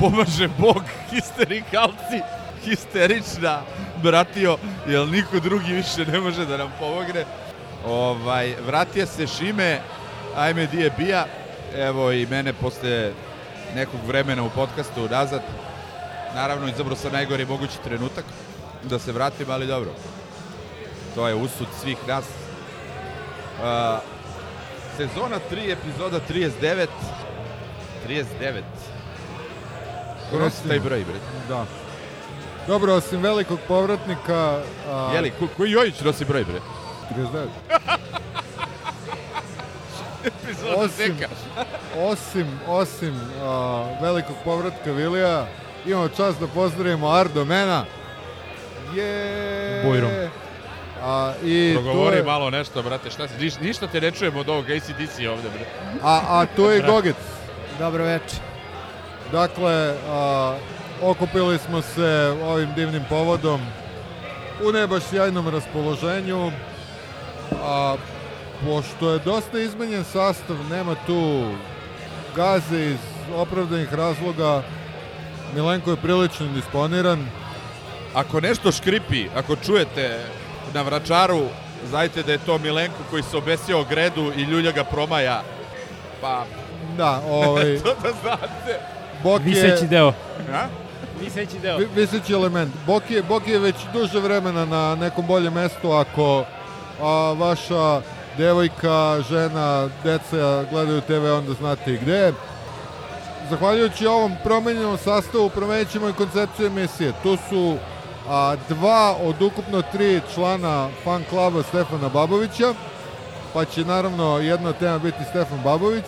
Pomaže Bog, histerikalci, histerična, bratio, jer niko drugi više ne može da nam pomogne. Ovaj, vratio se Šime, ajme di je bija, evo i mene posle nekog vremena u podcastu nazad. Naravno, izabrao sam najgori mogući trenutak da se vratim, ali dobro. To je usud svih nas. Uh, sezona 3, epizoda 39. 39. Ko nosi taj broj, bre? Da. Dobro, osim velikog povratnika... A, Jeli, ko, koji Jojić nosi broj, bre? 39. Epizoda Osim, Zeka. osim, osim a, velikog povratka Vilija, imamo čast da pozdravimo Ardo Mena. Je... Bojrom. A, i to Progovori je, malo nešto, brate, šta si, niš, ništa te ne čujemo od ovog ACDC ovde, bre. a, a to je Gogec. Dobro večer. Dakle, a, okupili smo se ovim divnim povodom u ne baš sjajnom raspoloženju. A, pošto je dosta izmenjen sastav, nema tu gaze iz opravdanih razloga. Milenko je prilično disponiran. Ako nešto škripi, ako čujete na vračaru, znajte da je to Milenko koji se obesio o gredu i ljulja ga promaja. Pa, Da, ovaj, to da znate. Bok je... Viseći deo. A? Viseći deo. Vi- Viseći element. Bok je, Bok je već duže vremena na nekom boljem mestu ako a, vaša devojka, žena, deca gledaju TV, onda znate i gde. Zahvaljujući ovom promenjenom sastavu promenit ćemo i koncepciju emisije. Tu su a, dva od ukupno tri člana fan klaba Stefana Babovića, pa će naravno jedna tema biti Stefan Babović.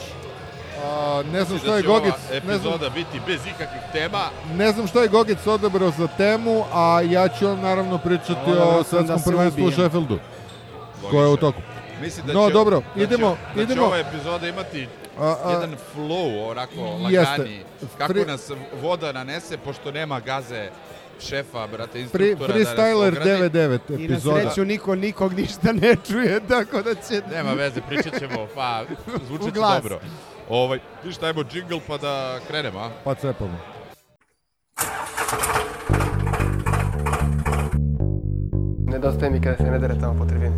A, ne znam Mislim šta da je će ova Gogic, ne znam, epizoda biti bez ikakvih tema. ne znam šta je Gogic odabrao za temu, a ja ću vam naravno pričati Odabrao o da svetskom se prvenstvu u. Sheffieldu, koje je u toku. Mislim da No, će, dobro, da idemo- će, da idemo. će ova epizoda imati A, a, jedan flow, onako, Jeste. lagani. Kako Free- nas voda nanese, pošto nema gaze šefa, brate, free, instruktora freestyler da nas ogradi. 99 I na epizoda. sreću niko nikog ništa ne čuje, tako da će... Nema veze, pričat ćemo, pa zvučit će dobro. Ovaj, viš dajmo džingl pa da krenemo, a? Pa cepamo. Nedostaje mi kada se ne dere tamo po tribini.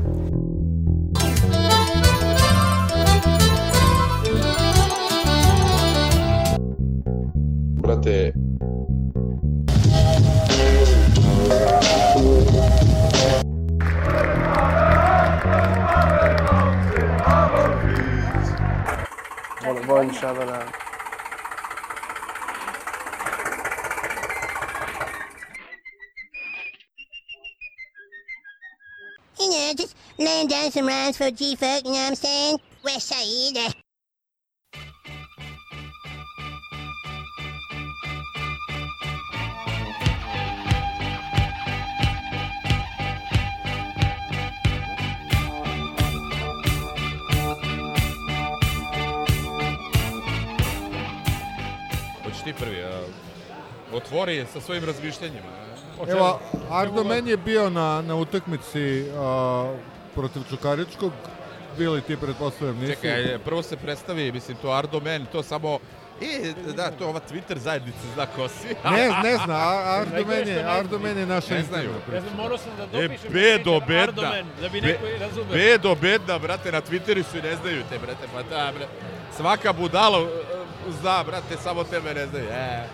Brate, You know, just laying down some rhymes for G-Folk, you know what I'm saying? West Side. Eh? Ti prvi, a? Otvori sa svojim razmišljanjima. a? Evo, Ardo Men je bio na, na utakmici a, protiv Čukaričkog. Bili ti, pretpostavljam, nisi. Čekaj, prvo se predstavi, mislim, to Ardo Men, to samo... E, da, to je ova Twitter zajednica zna ko si. Ne, ne zna, A- Ardo Men je, Ardo Men je naša Ne znaju. Ja sam morao sam da E, dopišem bedo, neki bedna. Ardomen, da bi neko i razumeo. Bedo, bedna, brate, na Twitteru su i ne znaju te, brate, pa da, bre. Svaka budala zna, brate, samo tebe ne znaju. E.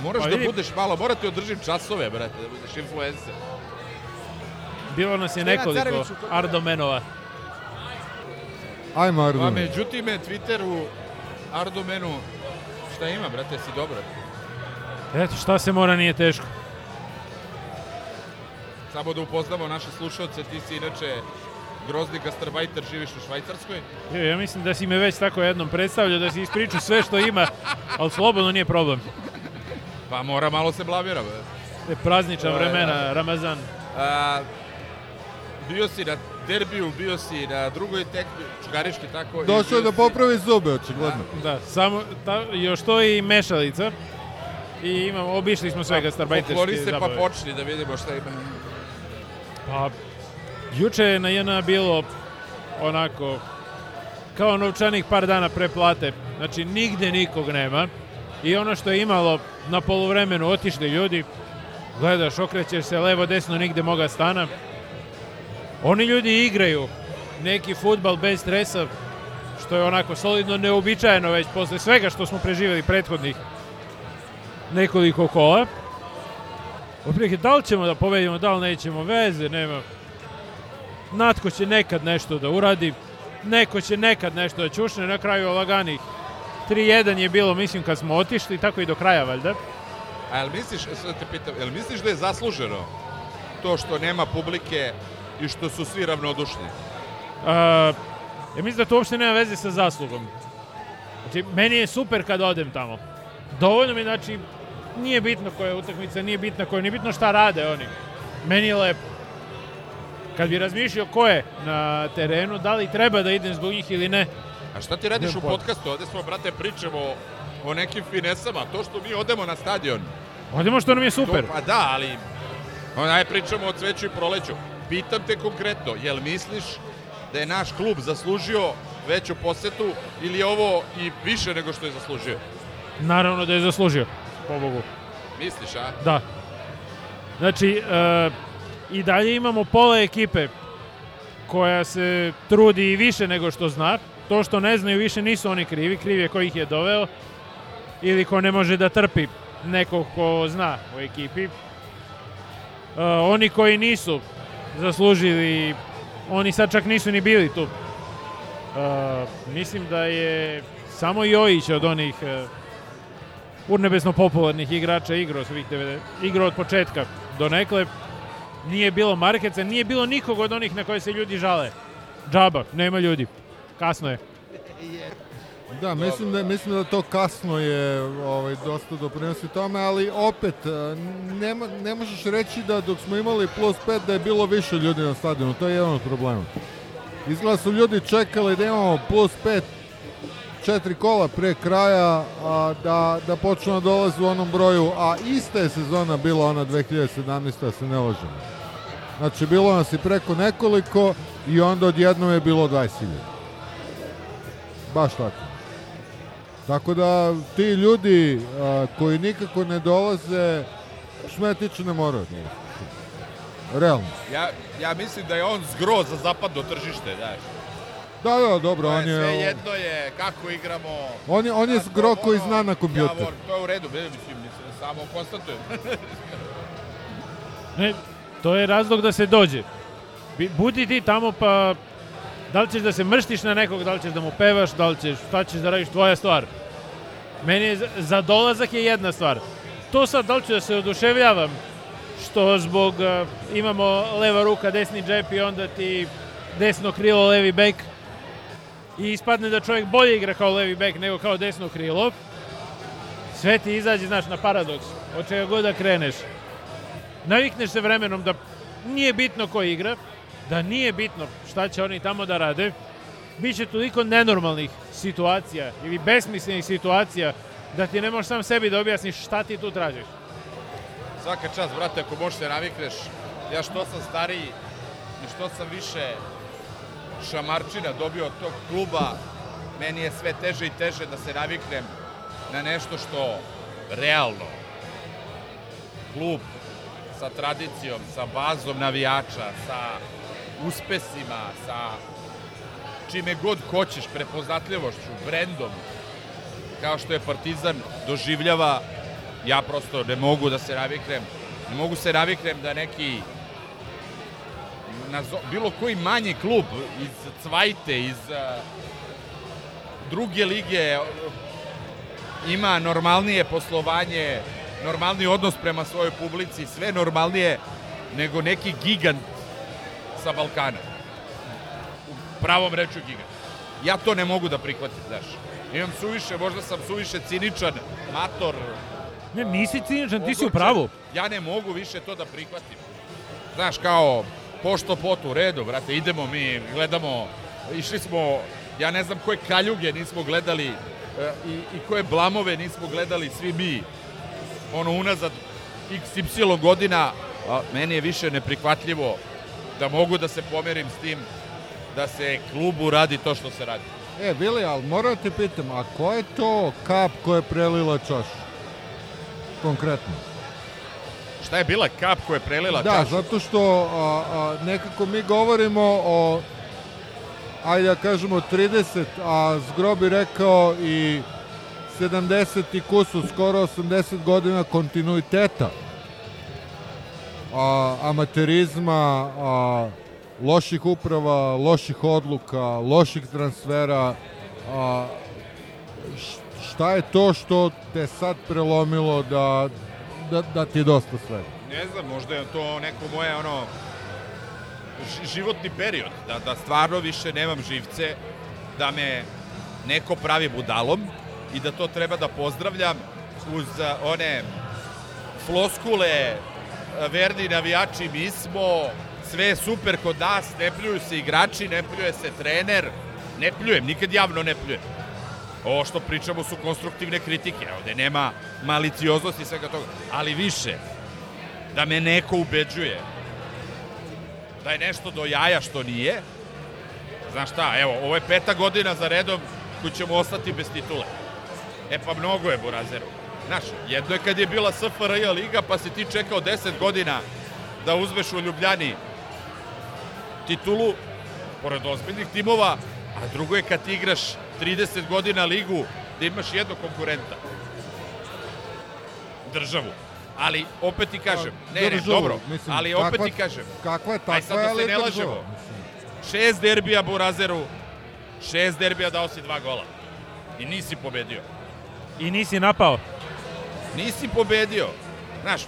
Moraš Pa da budeš malo, mora ti održim časove, brate, da budeš influencer. Bilo nas je nekoliko Carević u to- Ardomenova. Ajmo, Pa Arduin. međutim, je Twitteru, Ardumenu, šta ima, brate, si dobro? Eto, šta se mora nije teško. Samo da upoznamo naše slušalce, ti si inače grozni gastarbajter, živiš u Švajcarskoj. Jo, Ja mislim da si me već tako jednom predstavljao, da si ispričao sve što ima, ali slobodno nije problem. Pa mora malo se blamira. be. Te praznična Da, vremena, da. Ramazan. A, bio si na derbiju, bio si na drugoj tekmi, čugariški tako. i Došao je da si- popravi zube, očigledno. Da, samo, ta, još to i mešalica. I imamo, obišli smo sve gastarbajterske Pokloni se pa zabave. počni da vidimo šta ima. Pa, juče je na JNA bilo onako kao novčanih par dana pre plate. Znači, nigde nikog nema. I ono što je imalo na poluvremenu otišli ljudi, gledaš, okrećeš se levo, desno, nigde moga stana. Oni ljudi igraju neki futbal bez stresa, što je onako solidno neobičajeno već posle svega što smo preživjeli prethodnih nekoliko kola. Otprilike, da li ćemo da pobedimo, da li nećemo, veze, nema. Natko će nekad nešto da uradi, neko će nekad nešto da čušne, na kraju laganih 3-1 je bilo, mislim, kad smo otišli, tako i do kraja, valjda. A jel misliš, sad te pitam, jel misliš da je zasluženo to što nema publike i što su svi ravnodušni? Uh, ja mislim da to uopšte nema veze sa zaslugom. Znači, meni je super kad odem tamo. Dovoljno mi, znači, nije bitno koja je utakmica, nije bitno koja, nije bitno šta rade oni. Meni je lepo. Kad bi razmišljao ko je na terenu, da li treba da idem zbog njih ili ne, A šta ti radiš u podcastu? Ovde smo, brate, pričamo o, nekim finesama. To što mi odemo na stadion. odemo što nam je super. To, pa da, ali onaj pričamo o cveću i proleću. Pitam te konkretno, jel misliš da je naš klub zaslužio veću posetu ili je ovo i više nego što je zaslužio? Naravno da je zaslužio, po Bogu. Misliš, a? Da. Znači, e, i dalje imamo pola ekipe koja se trudi i više nego što zna. To što ne znaju više nisu oni krivi, kriv je ko ih je doveo ili ko ne može da trpi nekog ko zna u ekipi. E, oni koji nisu zaslužili, oni sad čak nisu ni bili tu. E, mislim da je samo Jojić od onih e, urnebesno popularnih igrača igrao svih 90, igrao od početka do nekle. Nije bilo Markeca, nije bilo nikog od onih na koje se ljudi žale. Džaba, nema ljudi. Kasno je. Da, mislim da, mislim da to kasno je ovaj, dosta doprinosi tome, ali opet, e, nema, ne možeš reći da dok smo imali plus 5 da je bilo više ljudi na stadionu, to je jedan od problema. Izgleda su ljudi čekali da imamo plus 5 četiri kola pre kraja a, da, da počnu da dolaze u onom broju, a ista je sezona bila ona 2017. da se ne lažemo. Znači, bilo nas i preko nekoliko i onda odjednom je bilo 20.000. Baš tako. Tako da ti ljudi a, koji nikako ne dolaze, tiče ne moraju. da. Realno. Ja, ja mislim da je on zgro za zapadno tržište, znaš. Da, da, dobro, To on je, sve je, jedno je kako igramo. on je, on je zgro koji zna na Ja, kompjuter. mor, to je u redu, mislim, mislim, samo konstatujem. Ne, to je razlog da se dođe. Budi ti tamo pa da li ćeš da se mrštiš na nekog, da li ćeš da mu pevaš, da li ćeš, šta ćeš da radiš, tvoja stvar. Meni je, za- za dolazak je jedna stvar. To sad, da li ću da se oduševljavam što zbog uh, imamo leva ruka, desni džep i onda ti desno krilo, levi bek i ispadne da čovjek bolje igra kao levi bek nego kao desno krilo. Sve ti izađe, znaš, na paradoks. Od čega god da kreneš navikneš se vremenom da nije bitno ko igra, da nije bitno šta će oni tamo da rade, Biće toliko nenormalnih situacija ili besmislenih situacija da ti ne možeš sam sebi da objasniš šta ti tu tražiš. Svaka čast, brate, ako možeš se navikneš. Ja što sam stariji što sam više šamarčina dobio od tog kluba, meni je sve teže i teže da se naviknem na nešto što realno klub sa tradicijom, sa bazom navijača, sa uspesima, sa čime god hoćeš, prepoznatljivošću, brendom, kao što je Partizan doživljava, ja prosto ne mogu da se naviknem, ne mogu se naviknem da neki nazo, bilo koji manji klub iz Cvajte, iz a, druge lige ima normalnije poslovanje, normalni odnos prema svojoj publici, sve normalnije nego neki gigant sa Balkana. U pravom reču gigant. Ja to ne mogu da prihvatim, znaš. Imam suviše, možda sam suviše ciničan, mator. Ne, nisi ciničan, ti si u pravu. Ja ne mogu više to da prihvatim. Znaš, kao, pošto pot u redu, brate, idemo mi, gledamo, išli smo, ja ne znam koje kaljuge nismo gledali e, i, i koje blamove nismo gledali svi mi, ono, unazad XY godina, a meni je više neprihvatljivo da mogu da se pomerim s tim da se klubu radi to što se radi. E, Vili, ali moram te pitam, a ko je to kap koja je prelila čašu? Konkretno. Šta je bila kap koja je prelila Da, čašu? zato što a, a, nekako mi govorimo o, ajde da kažemo 30, a Zgro bi rekao i 70 i kusu, skoro 80 godina kontinuiteta a, amaterizma, a, loših uprava, loših odluka, loših transfera, a, šta je to što te sad prelomilo da, da, da ti je dosta svega? Ne znam, možda je to neko moje ono ži- životni period, da, da stvarno više nemam živce, da me neko pravi budalom i da to treba da pozdravljam uz one floskule verni navijači mi smo, sve je super kod nas, ne pljuju se igrači, ne pljuje se trener, ne pljujem, nikad javno ne pljujem. Ovo što pričamo su konstruktivne kritike, ovde nema malicioznosti i svega toga, ali više, da me neko ubeđuje da je nešto do jaja što nije. Znaš šta, evo, ovo je peta godina za redom koji ćemo ostati bez titule. E pa mnogo je Burazeru. Znaš, jedno je kad je bila SFRJ liga, pa si ti čekao 10 godina da uzmeš u Ljubljani titulu, pored ozbiljnih timova, a drugo je kad ti igraš 30 godina ligu, da imaš jednog konkurenta. Državu. Ali, opet ti kažem, ne, ne, Državu, dobro, mislim, ali opet kakva- ti kažem, Kakva je Aj, takva, sad da se ne lažemo. šest derbija Burazeru, šest derbija dao si dva gola. I nisi pobedio. I nisi napao. Nisi pobedio. Znaš,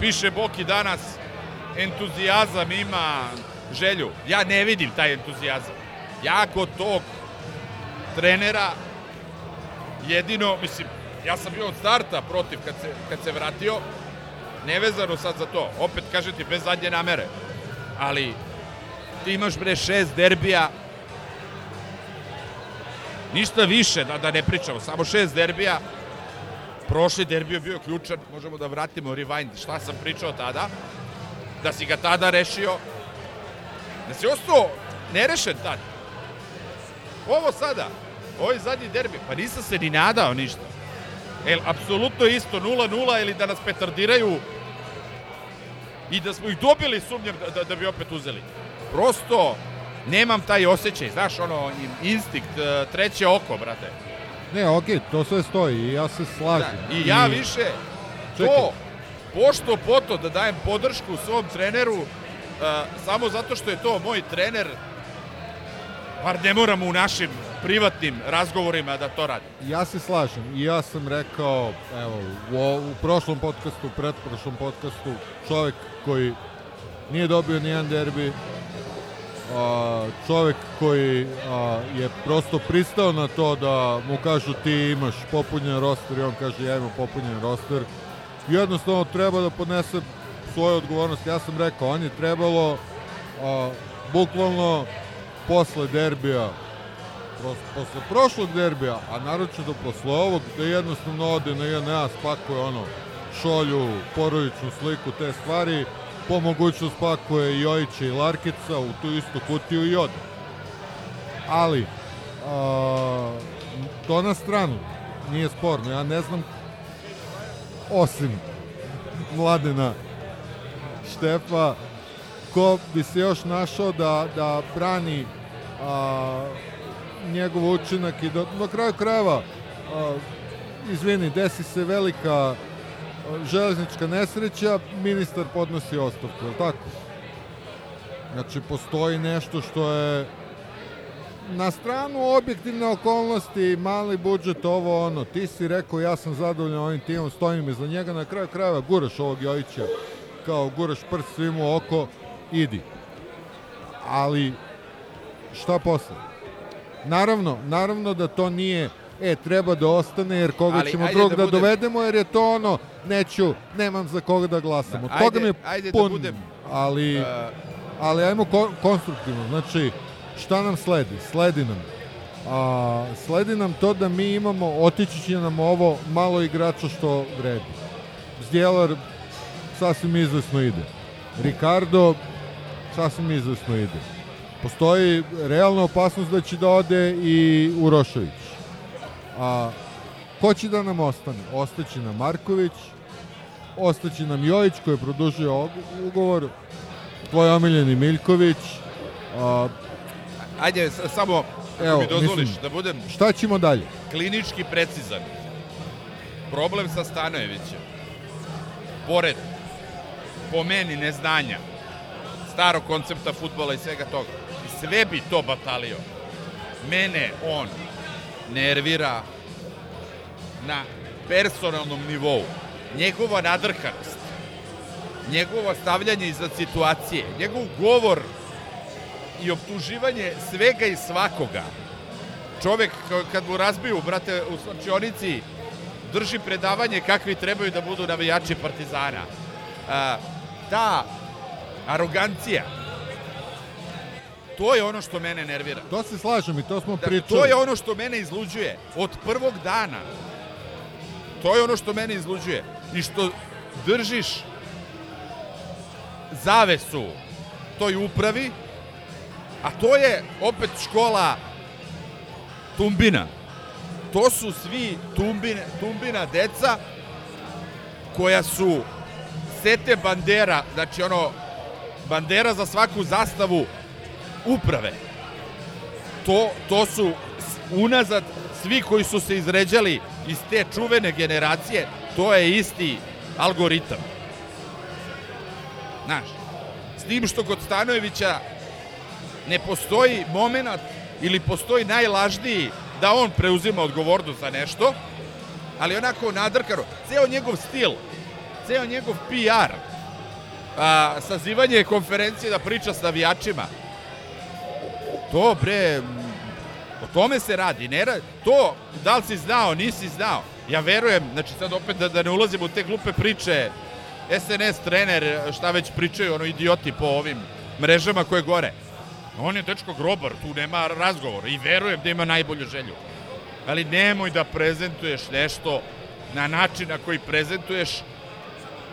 piše Boki danas, entuzijazam ima želju. Ja ne vidim taj entuzijazam. Ja kod tog trenera jedino, mislim, ja sam bio od starta protiv kad se, kad se vratio, nevezano sad za to, opet kažem ti, bez zadnje namere. Ali ti imaš bre šest derbija, ništa više, da, da ne pričamo, samo šest derbija, prošli derbio bio ključan, možemo da vratimo rewind, šta sam pričao tada, da si ga tada rešio, da si ostao nerešen tad. Ovo sada, ovaj zadnji derbi, pa nisam se ni nadao ništa. El, apsolutno isto, 0-0 ili da nas petardiraju i da smo ih dobili sumnjam da, da, da bi opet uzeli. Prosto, nemam taj osjećaj, znaš, ono, instinkt, eh, treće oko, brate. Ne, okej, to sve stoji i ja se slažem. Da, I ja više Čekaj. to pošto poto da dajem podršku svom treneru uh, samo zato što je to moj trener bar ne moramo u našim privatnim razgovorima da to radi. Ja se slažem i ja sam rekao, evo, u, u prošlom podcastu, pretprošlom podcastu, čovek koji nije dobio nijedan derbi, a, čovek koji a, je prosto pristao na to da mu kažu ti imaš popunjen roster i on kaže ja imam popunjen roster. Jednostavno treba da podnese svoju odgovornost. Ja sam rekao, on je trebalo a, bukvalno posle derbija posle prošlog derbija, a naročito posle ovog, da jednostavno ode na JNA, spakuje ono, šolju, porodičnu sliku, te stvari, po mogućnost spakuje i Jojića i Larkica u tu istu kutiju i ode. Ali, a, to na stranu, nije sporno, ja ne znam, osim Mladena Štefa, ko bi se još našao da, da brani a, njegov učinak i do, do kraju krajeva a, izvini, desi se velika železnička nesreća, ministar podnosi ostavku, je tako? Znači, postoji nešto što je na stranu objektivne okolnosti, mali budžet, ovo ono, ti si rekao ja sam zadovoljan ovim timom, stojim iza njega, na kraju krajeva guraš ovog Jojića, kao guraš prst svim u oko, idi. Ali, šta posle? Naravno, naravno da to nije e, treba da ostane jer koga Ali, ćemo drugog da da, budem- dovedemo jer je to ono, neću, nemam za koga da glasam. Da, Od toga ajde- mi je ajde da pun, budem, ali, Uh, ali ajmo ko, konstruktivno. Znači, šta nam sledi? Sledi nam. A, sledi nam to da mi imamo, otići će nam ovo malo igrača što vredi. Zdjelar sasvim izvesno ide. Ricardo sasvim izvesno ide. Postoji realna opasnost da će da ode i Urošević. A ko će da nam ostane? Ostaće nam Marković, ostaće nam Jojić koji je produžio ugovor, tvoj omiljeni Miljković. A, ajde, samo, Evo, mi dozvoliš mislim- da budem šta ćemo dalje? klinički precizan. Problem sa Stanojevićem, pored, po meni, neznanja, starog koncepta futbola i svega toga, sve bi to batalio. Mene on nervira na personalnom nivou. Njegova nadrkanost, njegovo stavljanje iza situacije, njegov govor i optuživanje svega i svakoga. Čovek ka- kad mu razbiju, brate, u slačionici, drži predavanje kakvi trebaju da budu navijači Partizana. Ta arogancija, to je ono što mene nervira. To se slažem i to smo Da, pričali. to je ono što mene izluđuje od prvog dana. To je ono što mene izluđuje. I što držiš zavesu toj upravi, a to je opet škola Tumbina. To su svi tumbine, Tumbina deca koja su sete bandera, znači ono, bandera za svaku zastavu uprave to, to su unazad svi koji su se izređali iz te čuvene generacije, to je isti algoritam. Znaš, s tim što kod Stanojevića ne postoji moment ili postoji najlažniji da on preuzima odgovornost za nešto, ali onako nadrkano. Ceo njegov stil, ceo njegov PR, a, sazivanje konferencije da priča s navijačima, To bre, o tome se radi. Ne ra- to, da li si znao, nisi znao. Ja verujem, znači sad opet da, da ne ulazim u te glupe priče, SNS trener, šta već pričaju, ono idioti po ovim mrežama koje gore. On je dečko grobar, tu nema razgovora i verujem da ima najbolju želju. Ali nemoj da prezentuješ nešto na način na koji prezentuješ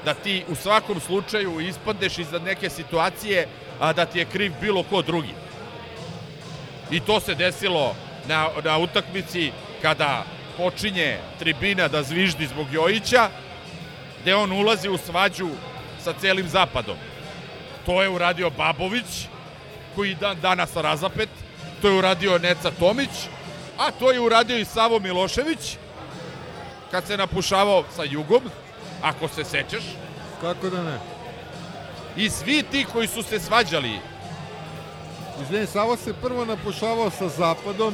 da ti u svakom slučaju ispadneš iza neke situacije, a da ti je kriv bilo ko drugi. I to se desilo na, na utakmici kada počinje tribina da zviždi zbog Jojića, gde on ulazi u svađu sa celim zapadom. To je uradio Babović, koji dan danas razapet, to je uradio Neca Tomić, a to je uradio i Savo Milošević, kad se napušavao sa Jugom, ako se sećaš, Kako da ne? i svi ti koji su se svađali Izvini, Savo se prvo napušavao sa zapadom,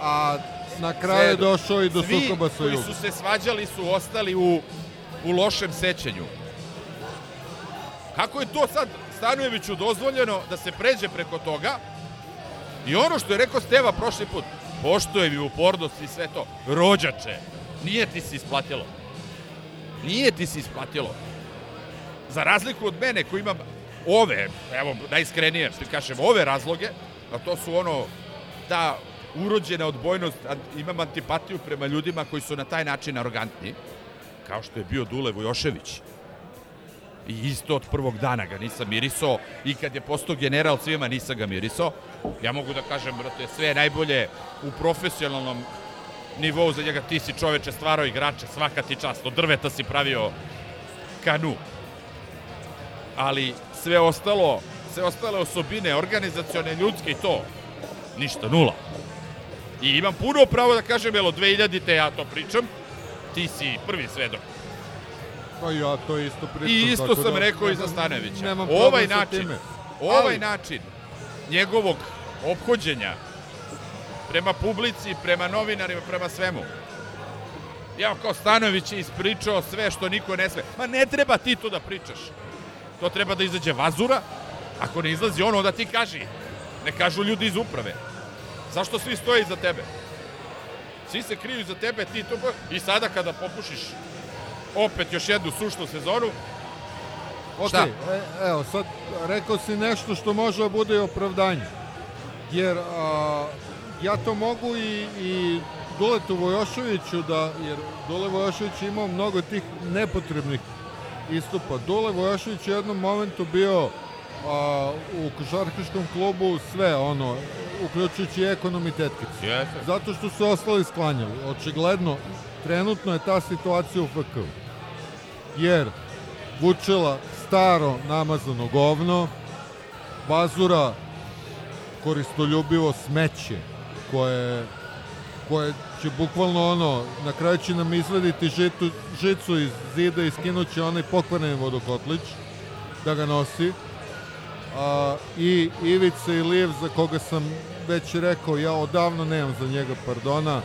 a na kraju je došao i do Svi sukoba sa koji jugom. su se svađali su ostali u, u lošem sećanju. Kako je to sad Stanojeviću dozvoljeno da se pređe preko toga i ono što je rekao Steva prošli put, poštoje mi upornost i sve to, rođače, nije ti se isplatilo. Nije ti se isplatilo. Za razliku od mene koji imam ove, evo, najiskrenije, što kažem, ove razloge, a to su ono, ta urođena odbojnost, imam antipatiju prema ljudima koji su na taj način arogantni, kao što je bio Dule Vojošević. I isto od prvog dana ga nisam mirisao i kad je postao general svima nisam ga mirisao. Ja mogu da kažem, brate, sve je najbolje u profesionalnom nivou za njega. Ti si čoveče stvarao igrače, svaka ti čast. Od drveta si pravio kanu. Ali sve ostalo, sve ostale osobine, organizacione, ljudske i to, ništa, nula. I imam puno pravo da kažem, jel od 2000-te ja to pričam, ti si prvi svedok. Pa ja to isto pričam. I isto tako sam da rekao i za nemam-. Nemam Ovaj način. time. Ovaj Ali- način njegovog ophođenja prema publici, prema novinarima, prema svemu. Ja kao Stanović je ispričao sve što niko ne sme. Ma ne treba ti to da pričaš. To treba da izađe vazura. Ako ne izlazi on, onda ti kaži. Ne kažu ljudi iz uprave. Zašto svi stoje iza tebe? Svi se kriju iza tebe, ti to... I sada kada popušiš opet još jednu sušnu sezonu, Ok, Šta? e, evo sad rekao si nešto što može da bude opravdanje. Jer a, ja to mogu i, i Duletu Vojoševiću da, jer Dule Vojošević imao mnogo tih nepotrebnih istupa. Dule Vojošević je jednom momentu bio a, u košarkaškom klubu sve ono, uključujući ekonom i tetkicu. Zato što su ostali sklanjali. Očigledno, trenutno je ta situacija u FK. Jer Vučela staro namazano govno, Bazura koristoljubivo smeće koje, koje će bukvalno ono, na kraju će nam izvediti žitu, žicu iz zida i skinuće onaj pokvareni vodokotlić da ga nosi. A, I Ivica Ilijev za koga sam već rekao, ja odavno nemam za njega pardona.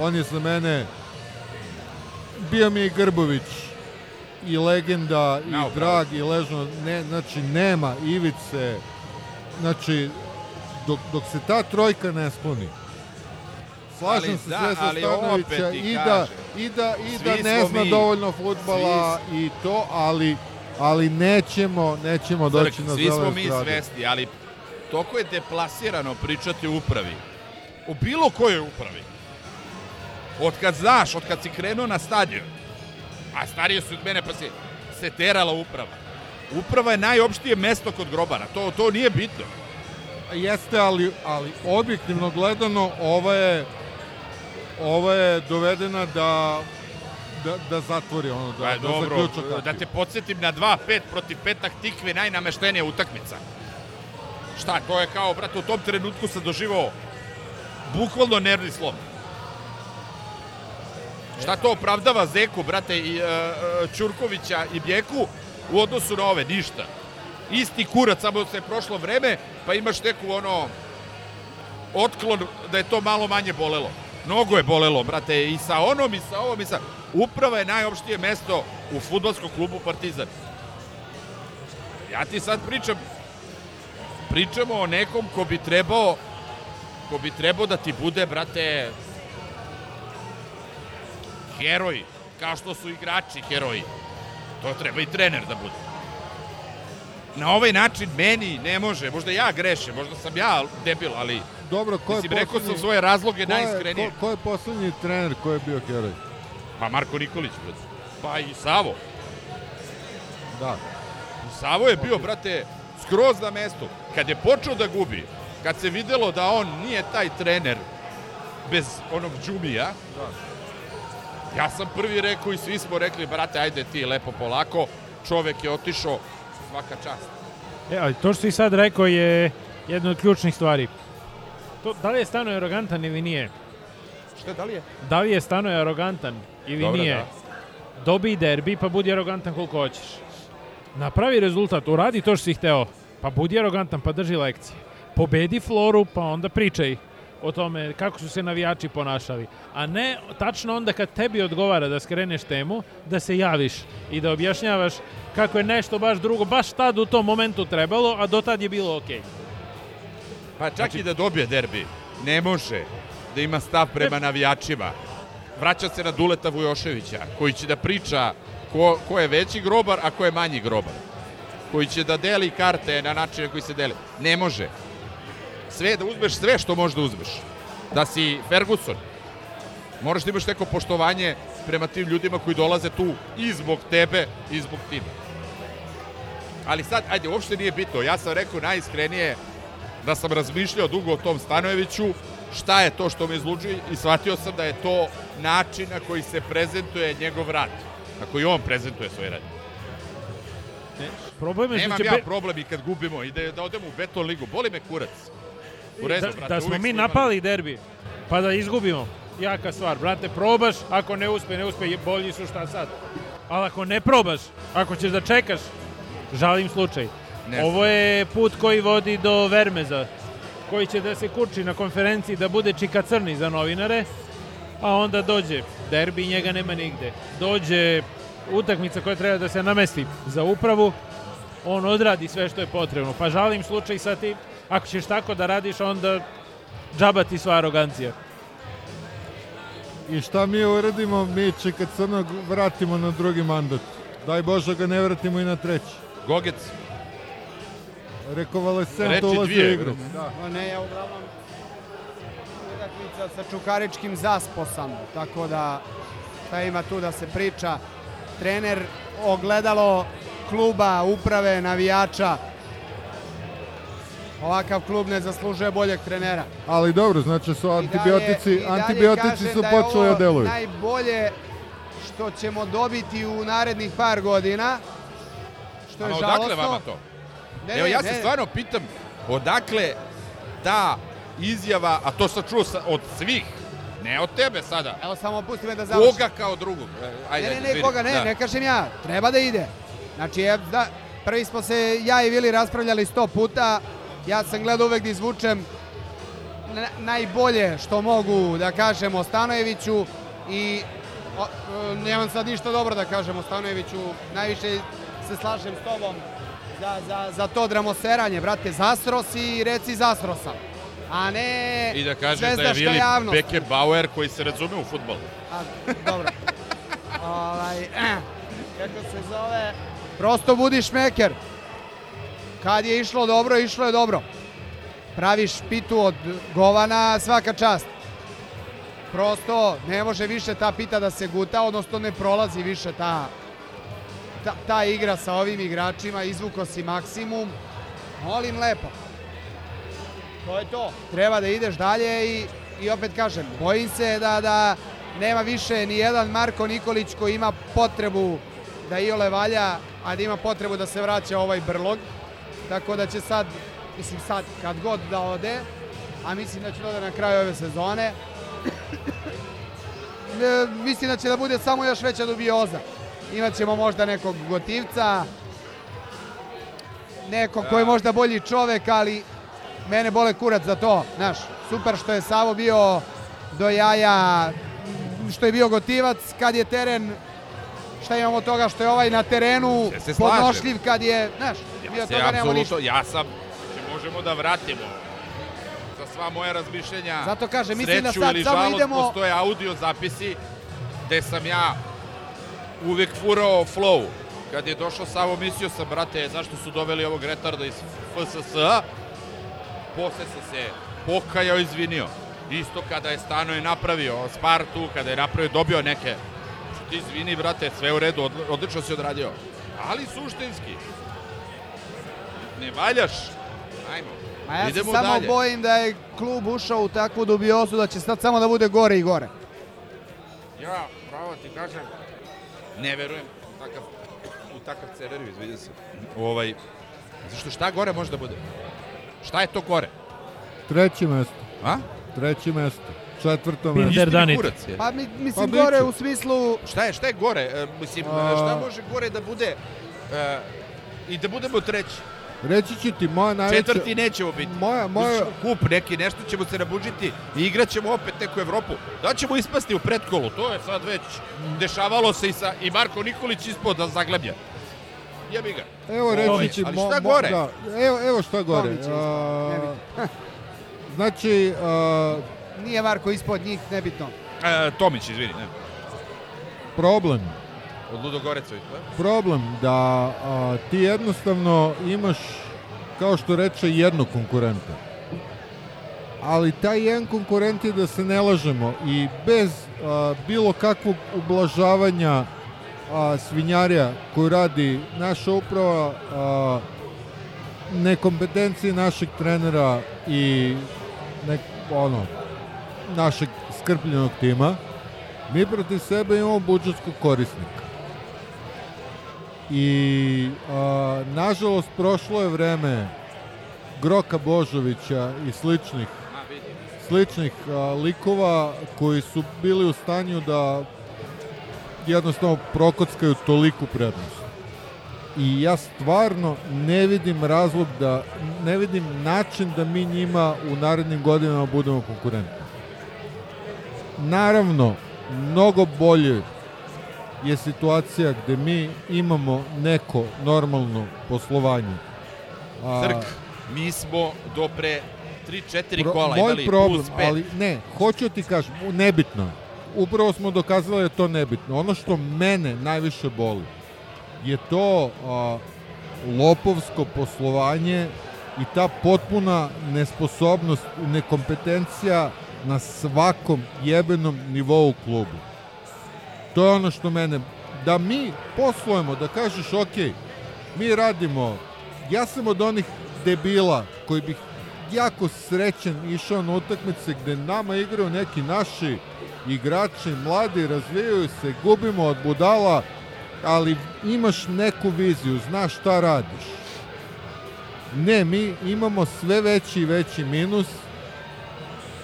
On je za mene bio mi i Grbović i legenda i upravo. drag i ležno ne, znači nema Ivice znači dok, dok se ta trojka ne skloni slažem se sve ali Stanovića i da, i da, i da ne zna mi- dovoljno futbala i to, ali ali nećemo, nećemo doći na svi smo zelenu mi svesni, ali toko je deplasirano pričati o upravi. U bilo kojoj upravi. Od kad znaš, od kad si krenuo na stadion, a starije su od mene pa se, se terala uprava. Uprava je najopštije mesto kod grobara, to, to nije bitno. Jeste, ali, ali objektivno gledano, ova je, ova je dovedena da, da, da zatvori ono, da, Pa, da dobro, zaključa da kakvi. te podsjetim na 2-5 protiv petak tikve najnameštenija utakmica. Šta, to je kao, brate, u tom trenutku sam doživao bukvalno nervni slom. Šta to opravdava Zeku, brate, i e, e, Ćurkovića i Bjeku u odnosu na ove? Ništa. Isti kurac, samo se je prošlo vreme, pa imaš neku ono otklon da je to malo manje bolelo. Mnogo je bolelo, brate, i sa onom, i sa ovom, i sa... Uprava je najopštije mesto u futbolskom klubu Partizan. Ja ti sad pričam, pričamo o nekom ko bi trebao, ko bi trebao da ti bude, brate, heroj, kao što su igrači heroji. To treba i trener da bude. Na ovaj način meni ne može, možda ja grešim, možda sam ja debil, ali Dobro, ko je mislim, rekao sam svoje razloge ko je- najiskrenije. Ko, ko je poslednji trener koji je bio heroj? Pa Marko Nikolić, brate. Pa i Savo. Da. Savo je bio, brate, skroz na mestu. Kad je počeo da gubi, kad se videlo da on nije taj trener bez onog džumija, ja sam prvi rekao i svi smo rekli, brate, ajde ti lepo polako, čovek je otišao, svaka čast. E, ali to što si sad rekao je jedna od ključnih stvari. To, da li je Stanoje arogantan ili nije? Šta, da li je? Da li je Stanoje arogantan ili Dobro, nije? da. Dobij derbi pa budi arogantan koliko hoćeš. Napravi rezultat, uradi to što si hteo, pa budi arogantan pa drži lekcije. Pobedi Floru pa onda pričaj o tome kako su se navijači ponašali. A ne tačno onda kad tebi odgovara da skreneš temu, da se javiš i da objašnjavaš kako je nešto baš drugo, baš tad u tom momentu trebalo, a do tad je bilo okej. Pa čak i da dobije derbi, ne može da ima stav prema navijačima. Vraća se na Duleta Vujoševića, koji će da priča ko, ko je veći grobar, a ko je manji grobar. Koji će da deli karte na način na koji se deli. Ne može. Sve, da uzmeš sve što možeš da uzmeš. Da si Ferguson. Moraš da imaš neko poštovanje prema tim ljudima koji dolaze tu i zbog tebe i zbog tima. Ali sad, ajde, uopšte nije bitno. Ja sam rekao najiskrenije da sam razmišljao dugo o tom Stanojeviću, šta je to što me izluđuje i shvatio sam da je to način na koji se prezentuje njegov rad, na koji on prezentuje svoj rad. Problem je što Nemam će ja be- problem i kad gubimo i da, da odemo u beton ligu, boli me kurac. U redu, da, brate, da smo mi napali derbi, pa da izgubimo, jaka stvar. Brate, probaš, ako ne uspe, ne uspe, bolji su šta sad. Ali ako ne probaš, ako ćeš da čekaš, žalim slučaj. Ne Ovo je put koji vodi do Vermeza, koji će da se kurči na konferenciji da bude čika crni za novinare, a onda dođe derbi i njega nema nigde. Dođe utakmica koja treba da se namesti za upravu, on odradi sve što je potrebno. Pa žalim slučaj sa ti, ako ćeš tako da radiš, onda džaba ti sva arogancija. I šta mi uradimo? Mi Čika Crnog vratimo na drugi mandat. Daj Bože ga ne vratimo i na treći. Gogec. Rekovalescent ulazi u dvije. igru. Da. Ma ne, ja uglavnom utakmica sa Čukaričkim zasposom, tako da šta ima tu da se priča. Trener, ogledalo kluba, uprave, navijača. Ovakav klub ne zaslužuje boljeg trenera. Ali dobro, znači su antibiotici, i dalje antibiotici kažem su da je počeli ovo da deluju. Najbolje što ćemo dobiti u narednih par godina. Što je žalostno. odakle vama to? Ne, Evo ne, ja se ne. stvarno pitam odakle ta izjava, a to sam čuo od svih, ne od tebe sada, Evo samo pusti me da završim. koga kao drugog? E, Ajde, Ne, ne, ne, izvini. koga ne, Da. ne kažem ja. Treba da ide. Znači, je, da, prvi smo se ja i Vili raspravljali sto puta. Ja sam gledao uvek da izvučem na- najbolje što mogu da kažem o Stanojeviću i o, e, nemam sad ništa dobro da kažem o Stanojeviću. Najviše se slažem s tobom za, za, za to dramoseranje, brate, zasro si i reci zasro sam. A ne I da kažeš da je Vili javnost. Beckenbauer koji se razume u futbol. A, dobro. ovaj, kako se zove? Prosto budi šmeker. Kad je išlo dobro, išlo je dobro. Praviš pitu od govana, svaka čast. Prosto ne može više ta pita da se guta, odnosno ne prolazi više ta, ta, ta igra sa ovim igračima, izvuko si maksimum. Molim lepo. To je to. Treba da ideš dalje i, i opet kažem, bojim se da, da nema više ni jedan Marko Nikolić koji ima potrebu da Iole valja, a da ima potrebu da se vraća ovaj brlog. Tako da će sad, mislim sad, kad god da ode, a mislim da će da na kraju ove sezone, ne, mislim da će da bude samo još veća dubioza. Imaćemo možda nekog gotivca, nekog koji je možda bolji čovek, ali mene bole kurac za to, znaš, super što je Savo bio do jaja, što je bio gotivac kad je teren, šta imamo od toga što je ovaj na terenu Ja podnošljiv kad je, znaš, Ja toga nemamo ništa. ja sam, znači možemo da vratimo za sva moja razmišljenja. Zato kažem, mislim da sreću sad ili samo žalost, idemo- postoje audio zapisi gde sam ja uvek furao flow. Kad je došao Savo, mislio sam, brate, zašto su doveli ovog retarda iz FSS-a? Posle sam se pokajao, izvinio. Isto kada je Stanoje napravio Spartu, kada je napravio, dobio neke. Ti izvini, brate, sve u redu, odli- odlično si odradio. Ali suštinski, ne valjaš. Ajmo, A ja idemo se samo dalje. bojim da je klub ušao u takvu dubiozu da će sad samo da bude gore i gore. Ja, pravo ti kažem, ne verujem u takav, u takav scenariju, izvidim se. Ovaj, zašto šta gore može da bude? Šta je to gore? Treće mesto. A? Treće mesto. Četvrto mesto. Mi Danit. kurac je. Pa mi, mislim Pa gore u smislu Šta je, šta je gore? E, mislim, A- šta može gore da bude e, i da budemo treći? Reći ću ti, moja najveća... Četvrti nećemo biti. Moja, moja, kup neki, nešto ćemo se nabuđiti i igraćemo opet neku Evropu. Da ćemo ispasti u pretkolu, to je sad već dešavalo se i, sa, i Marko Nikolić ispod da zagleblja. Jebi ga. evo reći ću... ali šta mo- gore? Da, evo, evo šta gore. A, znači, a, nije Marko ispod njih, nebitno. E, Tomić, izvini. Ne. problem, Od Ludogorecović. da? problem da a, ti jednostavno imaš, kao što reče, jednog konkurenta. Ali taj jedan konkurent je da se ne lažemo i bez a, bilo kakvog ublažavanja a, svinjarija koju radi naša uprava, a, nekompetencije našeg trenera i nek, ono, našeg skrpljenog tima, mi protiv sebe imamo budžetskog korisnika. I a, nažalost prošlo je vreme Groka Božovića i sličnih sličnih a, likova koji su bili u stanju da jednostavno prokockaju toliku prednost. i ja stvarno ne vidim razlog da, ne vidim način da mi njima u narednim godinama budemo konkurentni. Naravno, mnogo bolje je situacija gde mi imamo neko normalno poslovanje. A, Crk, mi smo do pre 3-4 pro- kola moj imali problem, plus 5. ali ne, hoću ti kažem, nebitno. Upravo smo dokazali da je to nebitno. Ono što mene najviše boli je to a, lopovsko poslovanje i ta potpuna nesposobnost, nekompetencija na svakom jebenom nivou klubu. To je ono što mene... Da mi poslujemo, da kažeš, ok, mi radimo, ja sam od onih debila koji bih jako srećen išao na utakmice gde nama igraju neki naši igrači, mladi, razvijaju se, gubimo od budala, ali imaš neku viziju, znaš šta radiš. Ne, mi imamo sve veći i veći minus,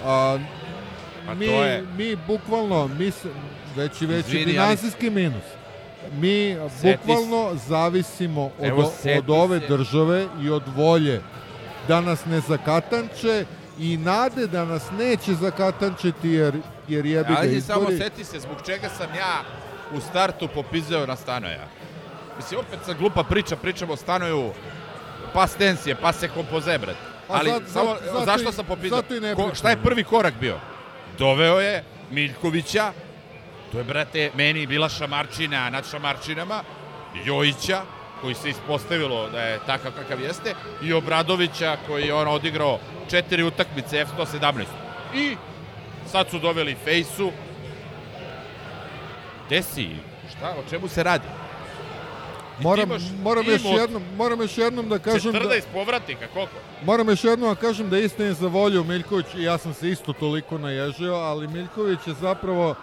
a, A mi, to je- mi bukvalno, mi se, veći veći Izvini, ali- finansijski minus. Mi Seti bukvalno zavisimo od, Evo, od ove se. države i od volje da nas ne zakatanče i nade da nas neće zakatančiti jer, jer jebi ga Ali samo izbori. seti se zbog čega sam ja u startu popizeo na stanoja. Mislim, opet sa glupa priča, pričamo o stanoju pas tensije, pas se kompoze, bret. Ali zato- samo, zato zašto i- sam i ne Ko, šta je prvi korak bio? Doveo je Miljkovića, to je, brate, meni bila šamarčina nad šamarčinama, Jojića, koji se ispostavilo da je takav kakav jeste, i Obradovića, koji je on odigrao četiri utakmice F117. I sad su doveli Fejsu. Gde si? Šta? O čemu se radi? I Moram, imaš moram, još od jednom, moram još jednom da kažem da, 14 povratnika, koliko? moram još jednom da kažem da istini za volju Miljković i ja sam se isto toliko naježio, ali Miljković je zapravo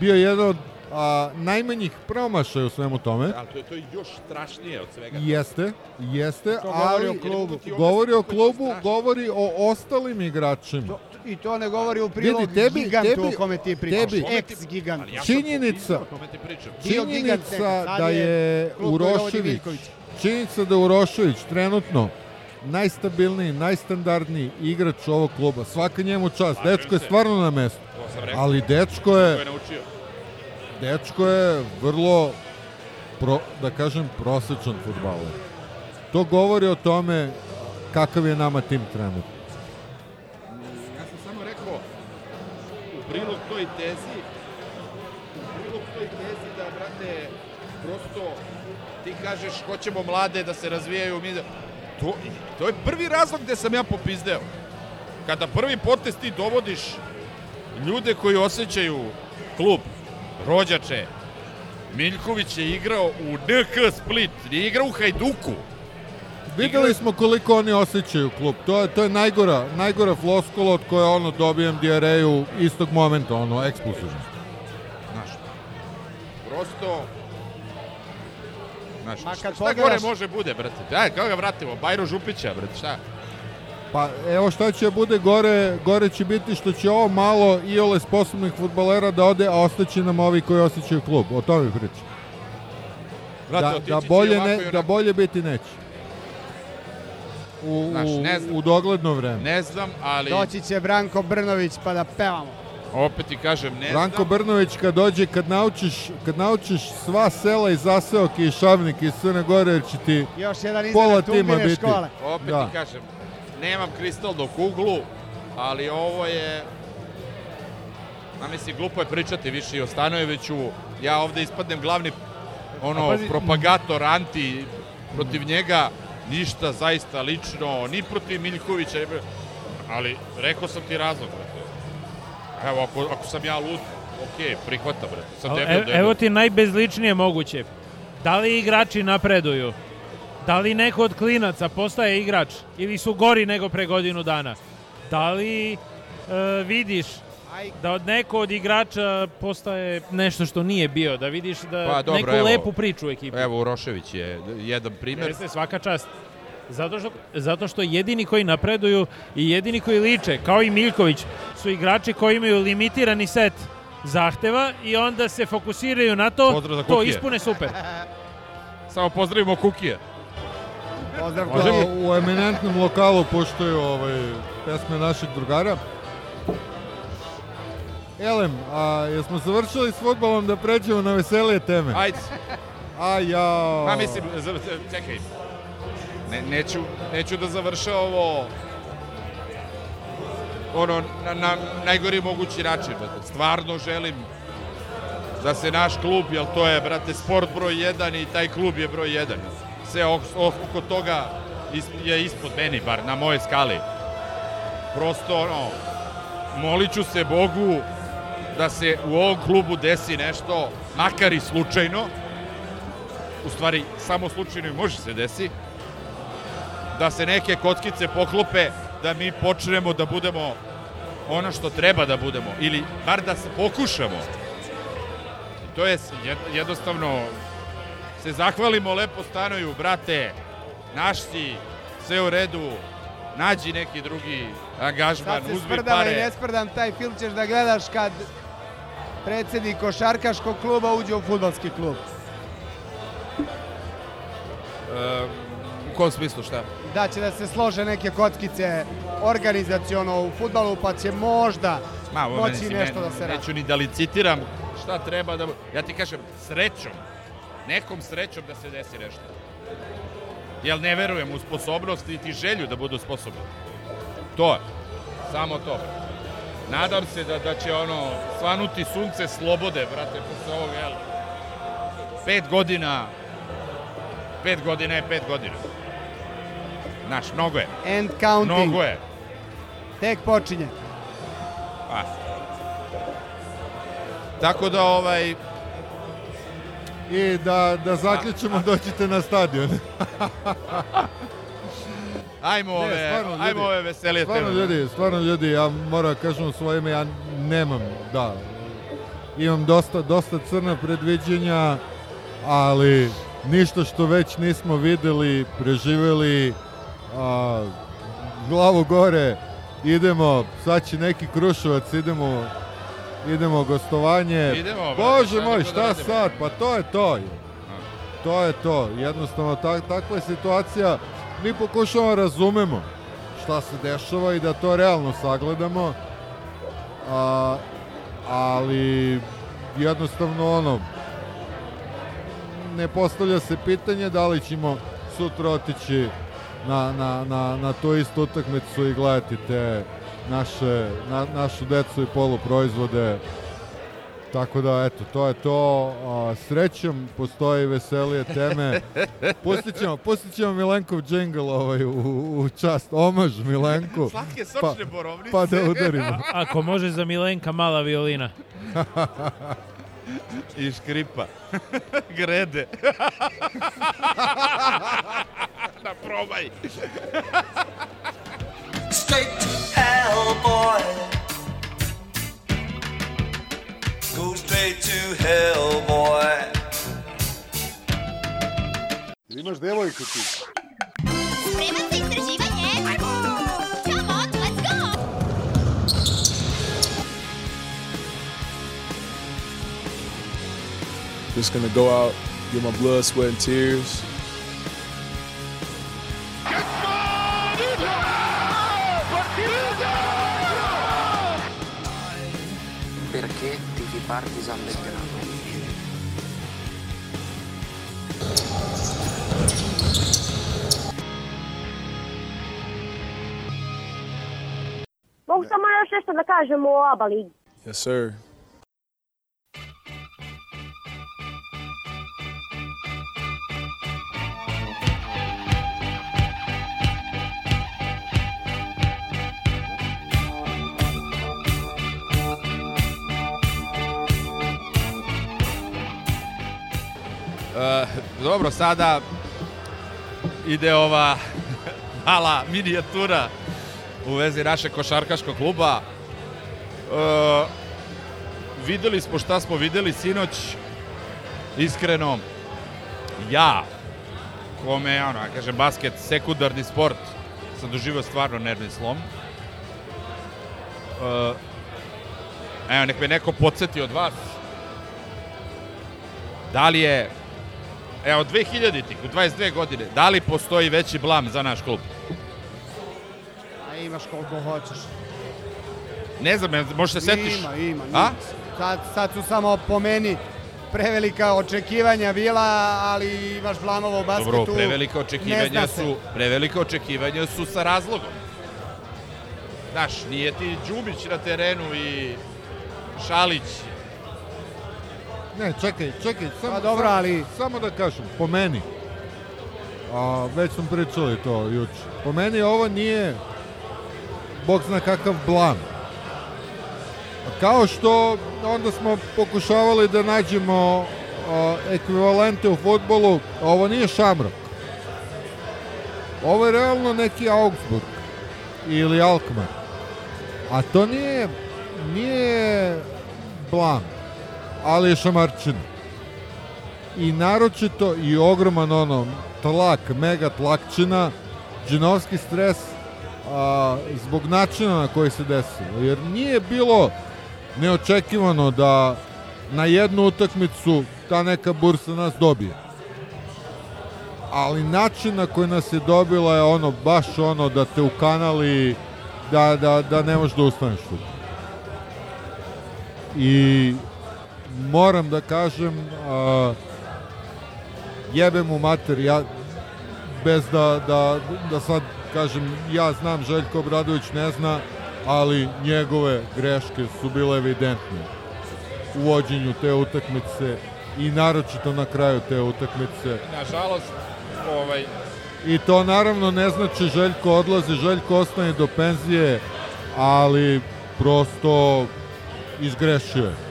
bio jedan od a, najmanjih promašaja u svemu tome. Ali to je, to još strašnije od svega. Jeste, jeste, To govori ali o klubu. govori o klubu, govori o ostalim igračima. To, I to ne govori u prilog Vidi, tebi- gigantu tebi- o kome ti pričaš. tebi- Ex-gigant. Ali ja Činjenica- gigant Činjenica da je Urošević, činjenica da je Urošević trenutno najstabilniji, najstandardniji igrač ovog kluba. Svaka njemu čast. Dečko je stvarno na mestu. Ali dečko Ko je, dečko je vrlo, pro, da kažem, prosečan futbaler. To govori o tome kakav je nama tim trenutno. Ja sam samo rekao u prilog toj tezi u prilog toj tezi da, brate, prosto ti kažeš hoćemo mlade da se razvijaju mi da... To, to je prvi razlog gde sam ja popizdeo. Kada prvi potez ti dovodiš ljude koji osjećaju klub, rođače, Miljković je igrao u NK Split, nije igrao u Hajduku. Videli smo koliko oni osjećaju klub. To je, to je najgora, najgora floskula od koje ono dobijem dijareju istog momenta, ono, eksplozivno. Znaš, prosto... Znaš, Ma kad šta gore pogledaš- može bude, brate? Ajde, kako ga vratimo? Bajro Župića, brate, šta? Pa evo šta će bude gore, gore će biti što će ovo malo i ole sposobnih futbolera da ode, a ostaće nam ovi koji osjećaju klub. O tome pričam. Brate, Da, da, bolje ne, da bolje biti neće. U, Znaš, ne znam. u dogledno vreme. Ne znam, ali Doći će Branko Brnović pa da pevamo. Opet ti kažem, ne Branko znam. Brnović kad dođe, kad naučiš, kad naučiš sva sela i zaseoke i šavnike iz Crne Gore, jer će ti Još jedan Pola tima biti. škole. Opet Da. ti kažem, nemam kristalnu kuglu, ali ovo je... A mislim, glupo je pričati više i o Stanojeviću. Ja ovde ispadnem glavni ono, pazi- propagator, anti protiv njega. Ništa zaista lično, ni protiv Miljkovića. Ali rekao sam ti razlog. Evo, ako, ako sam ja lud, okej, prihvatam, brate. Sam debil, evo, debil. evo ti najbezličnije moguće. Da li igrači napreduju? Da li neko od klinaca postaje igrač? Ili su gori nego pre godinu dana? Da li e, vidiš da od neko od igrača postaje nešto što nije bio? Da vidiš da Pa, dobro, neku evo. lepu priču u ekipi? Evo, Urošević je jedan primer. Jeste, svaka čast. Zato što, zato što jedini koji napreduju i jedini koji liče, kao i Miljković, su igrači koji imaju limitirani set zahteva i onda se fokusiraju na to, to ispune super. samo pozdravimo Kukije. Pozdrav Može Kuki. u eminentnom lokalu puštaju ovaj, pesme naših drugara. Elem, a jesmo završili s futbolom da pređemo na veselije teme? Ajde. A ja... Pa mislim, čekaj. Ne, neću, neću da završa ovo ono, na, na najgori mogući način. Stvarno želim da se naš klub, jer to je, brate, sport broj 1 i taj klub je broj 1. Sve ok- oko toga je ispod meni, bar na moje skali. Prosto, ono, molit ću se Bogu da se u ovom klubu desi nešto, makar i slučajno, u stvari samo slučajno i može se desi, da se neke kockice poklope, da mi počnemo da budemo ono što treba da budemo, ili bar da se pokušamo. I to je jednostavno, se zahvalimo lepo stanoju, brate, naš si, sve u redu, nađi neki drugi angažman, Sad se uzmi sprdam i pare. ne sprdam, taj film ćeš da gledaš kad predsednik košarkaškog kluba uđe u futbalski klub. E, u kom smislu šta? Da će da se slože neke kockice organizaciono u futbalu, pa će možda Ma, ovo moći meni nešto ne- da se radi. Neću ni da licitiram šta treba da... Ja ti kažem, srećom, nekom srećom da se desi nešto. Jel ne verujem u sposobnost i ti želju da budu sposobni. To je. Samo to. Nadam se da, da će ono svanuti sunce slobode, brate, posle ovog, jel? Pet godina, pet godina je pet godina. Znaš, mnogo je. End counting, Mnogo je. tek počinje. Pa. Tako da ovaj I da, da zaključimo, dođite na stadion. ajmo ove, stvarno, ljudi. ajmo ove veselije Stvarno ljudi, stvarno ljudi, ja moram da kažem u svoje ime, ja nemam, da, imam dosta, dosta crna predviđenja, ali ništa što već nismo videli, preživeli, a, glavu gore, idemo, sad će neki kruševac, idemo, idemo gostovanje. Idemo, Bože šta moj, da šta radimo? sad, pa to je to. To je to, jednostavno tak, takva je situacija, mi pokušavamo razumemo šta se dešava i da to realno sagledamo, a, ali jednostavno ono, ne postavlja se pitanje da li ćemo sutra otići na, na, na, na tu istu utakmicu i gledati te naše, na, našu decu i poluproizvode. Tako da, eto, to je to. A, srećom, postoje i veselije teme. Pustit ćemo, pustit ćemo Milenkov džingl ovaj, u, u čast, omaž Milenku. Slatke Pa- sočne borovnice. Pa da udarimo. Ako može za Milenka mala violina. I škripa. Grede. da probaj. Straight to hell, boy. Go straight to hell, boy. Imaš devojku ti. Spreman za istraživanje? Come on, let's go! Just gonna go out, get my blood, sweat, and tears. Tifi Partizan Belgrado? Mogu samo još nešto da kažem o ABA ligi. Yes, sir. E, dobro, sada ide ova mala minijatura u vezi našeg košarkaškog kluba. E, videli smo šta smo videli sinoć. Iskreno, ja, kome ono, kažem, basket, sekundarni sport, sam doživio stvarno nervni slom. E, evo, nek me neko podsjeti od vas. Da li je evo 2000-ih, u 22 godine, da li postoji veći blam za naš klub? A imaš koliko hoćeš. Ne znam, možeš se setiš? Ima, ima. A? Sad, sad su samo po meni prevelika očekivanja bila, ali imaš blamova u basketu. Dobro, prevelika očekivanja su, prevelika očekivanja su sa razlogom. Znaš, nije ti Đubić na terenu i Šalić. Ne, čekaj, čekaj, samo, Pa dobro, ali- samo da kažem, po meni, a, već smo pričali to juče, po meni ovo nije, bog zna kakav blam. Kao što onda smo pokušavali da nađemo a, ekvivalente u futbolu, ovo nije Šamrok. Ovo je realno neki Augsburg ili Alkmaar. A to nije, nije blam, ali je šamarčina. I naročito i ogroman ono tlak, mega tlakčina, džinovski stres a, zbog načina na koji se desilo. Jer nije bilo neočekivano da na jednu utakmicu ta neka bursa nas dobije. Ali način na koji nas je dobila je ono, baš ono da te ukanali da, da, da ne možeš da ustaneš tu. I moram da kažem a, jebem mu mater ja bez da, da, da sad kažem ja znam Željko Obradović ne zna ali njegove greške su bile evidentne u vođenju te utakmice i naročito na kraju te utakmice Nažalost, ovaj, i to naravno ne znači Željko odlazi, Željko ostane do penzije, ali prosto izgrešio je.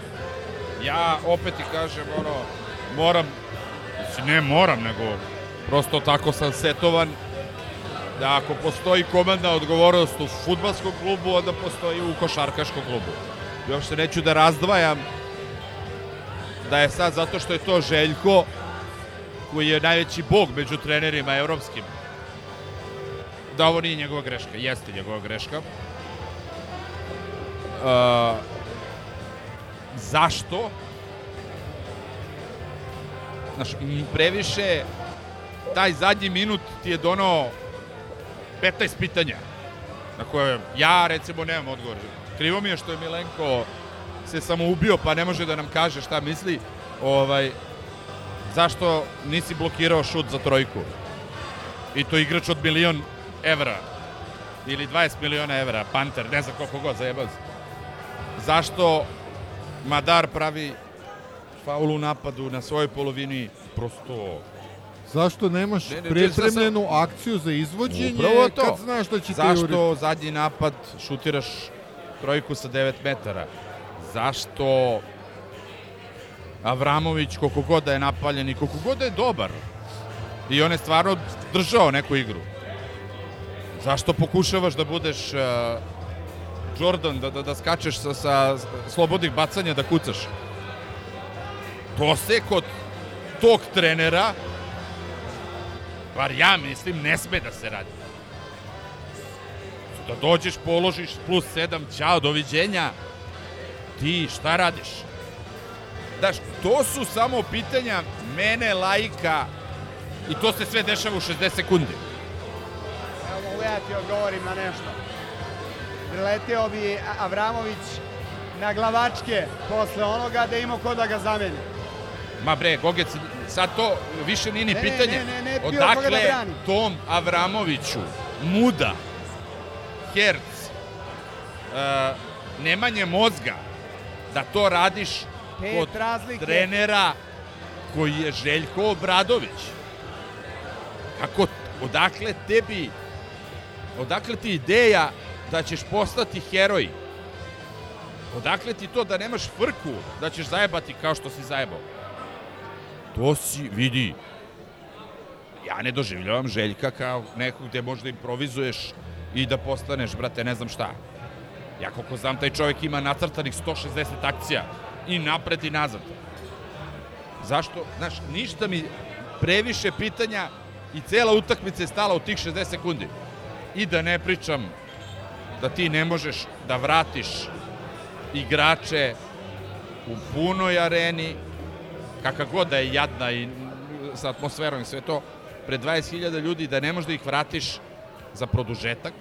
Ja opet ti kažem, ono, moram, mislim, ne moram, nego prosto tako sam setovan da ako postoji komandna odgovornost u futbalskom klubu, onda postoji u košarkaškom klubu. I uopšte neću da razdvajam da je sad zato što je to Željko koji je najveći bog među trenerima evropskim da ovo nije njegova greška. Jeste njegova greška. Uh, zašto? Znaš, previše taj zadnji minut ti je donao 15 pitanja na koje ja recimo nemam odgovor. Krivo mi je što je Milenko se samo ubio pa ne može da nam kaže šta misli. Ovaj, zašto nisi blokirao šut za trojku? I to igrač od milion evra ili 20 miliona evra, Panter, ne znam koliko god zajebao se. Zašto Madar pravi faul u napadu na svojoj polovini prosto Zašto nemaš Ne, ne, pripremljenu akciju za izvođenje Upravo to. kad znaš da će ti Zašto zadnji napad šutiraš trojku sa 9 metara? Zašto Avramović, koliko god da je napaljen i koliko god da je dobar, i on je stvarno držao neku igru. Zašto pokušavaš da budeš uh, Jordan, da, da, da skačeš sa, sa slobodnih bacanja, da kucaš? To se kod tog trenera, bar ja mislim, ne sme da se radi. Da dođeš, položiš plus 7, ćao, doviđenja. Ti šta radiš? Daš, to su samo pitanja mene, lajka, i to se sve dešava u 60 sekundi. Evo ja ti odgovorim na nešto. Prileteo bi Avramović na glavačke posle onoga da ima ko da ga zameni. Ma bre, Gogec, sad to više nije ni Ne, ne, pitanje. ne, ne, ne, koga da Odakle brani. tom Avramoviću, Muda, Herc, uh, nemanje mozga, da to radiš Pet kod razlike. trenera koji je Željko Obradović. Kako, odakle tebi, odakle ti ideja da ćeš postati heroj? Odakle ti to da nemaš frku da ćeš zajebati kao što si zajebao? To si, vidi, ja ne doživljavam Željka kao nekog gde možda improvizuješ i da postaneš, brate, ne znam šta. Ja koliko znam, taj čovjek ima nacrtanih 160 akcija i napred i nazad. Zašto? Znaš, ništa mi previše pitanja i cela utakmica je stala u tih 60 sekundi. I da ne pričam da ti ne možeš da vratiš igrače u punoj areni, kakva god da je jadna i sa atmosferom i sve to, pred 20.000 ljudi, da ne možeš da ih vratiš za produžetak,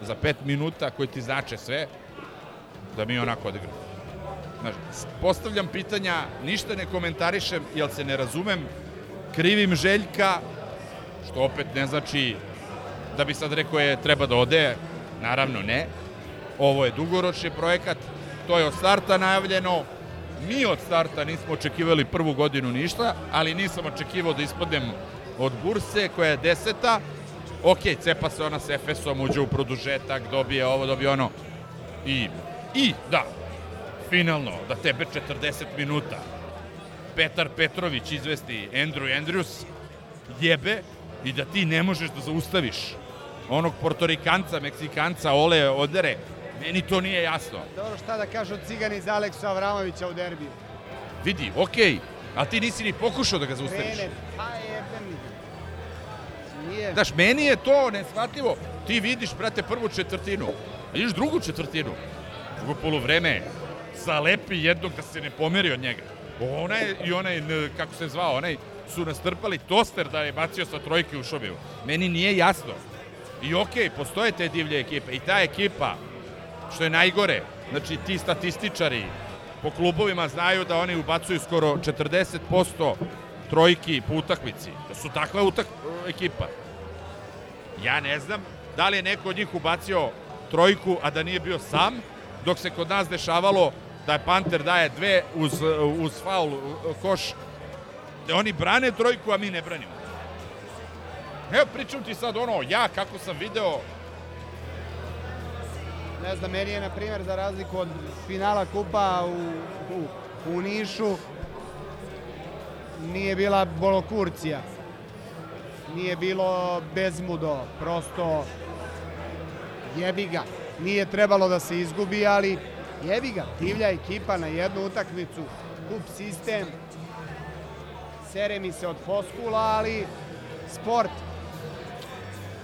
za 5 minuta koji ti znače sve, da mi onako odigramo. Znaš, postavljam pitanja, ništa ne komentarišem, jer se ne razumem, krivim Željka, što opet ne znači da bi sad rekao je treba da ode, naravno ne. Ovo je dugoročni projekat, to je od starta najavljeno, mi od starta nismo očekivali prvu godinu ništa, ali nisam očekivao da ispadnem od burse koja je deseta. Ok, cepa se ona s Efesom, uđe u produžetak, dobije ovo, dobije ono. I, i da, finalno, da tebe 40 minuta Petar Petrović izvesti Andrew Andrews jebe i da ti ne možeš da zaustaviš onog portorikanca, meksikanca, ole, odere. Meni to nije jasno. Dobro, šta da kažu cigani za Aleksa Avramovića u derbiju? Vidi, okej, a ti nisi ni pokušao da ga zaustaviš. Krene, pa jebem. Nije. Znaš, meni je to neshvatljivo. Ti vidiš, brate, prvu četvrtinu, a vidiš drugu četvrtinu. Drugo polovreme, zalepi jednog da se ne pomeri od njega. Onaj i onaj, kako se zvao, onaj su nastrpali toster da je bacio sa trojke u šobiju. Meni nije jasno. I okej, postoje te divlje ekipe i ta ekipa, što je najgore, znači ti statističari po klubovima znaju da oni ubacuju skoro 40% trojki po utakmici. Da su takva utak ekipa. Ja ne znam da li je neko od njih ubacio trojku, a da nije bio sam, dok se kod nas dešavalo da je Panter daje dve uz, uz faul koš. Oni brane trojku, a mi ne branimo. Evo pričam ti sad ono, ja kako sam video, Ne znam, meni je, na primjer, za razliku od finala kupa u, u, u Nišu, nije bila bolokurcija. Nije bilo bezmudo, prosto jebi ga. Nije trebalo da se izgubi, ali jebi ga. Divlja ekipa na jednu utakmicu, kup sistem, sere mi se od foskula, ali sport.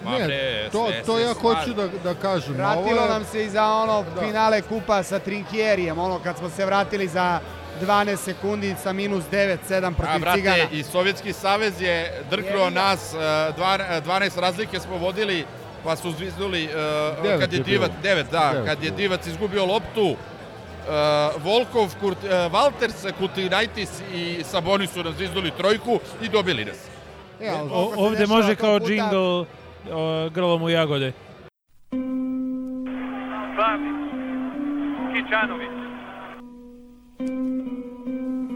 Ma Ne, bre, to, sve to se ja slaže. hoću da, da kažem. a ovo Vratilo je- nam se i za ono Da. finale kupa sa Trinkjerijem, ono kad smo se vratili za 12 sekundi sa minus 9-7 A, protiv brate, Cigana. i Sovjetski savez je drknuo nas, e, dva- e, 12 razlike smo vodili, pa su zvizduli, e, Devet kad je, je Divac, bilo. 9, da, Devet kad je bilo. Divac izgubio loptu, e, Volkov, Kurt, e, Valters, Kutinaitis i Saboni su nam zvizduli trojku i dobili nas. E, se ovde može kao puta- džingl grlom u jagode.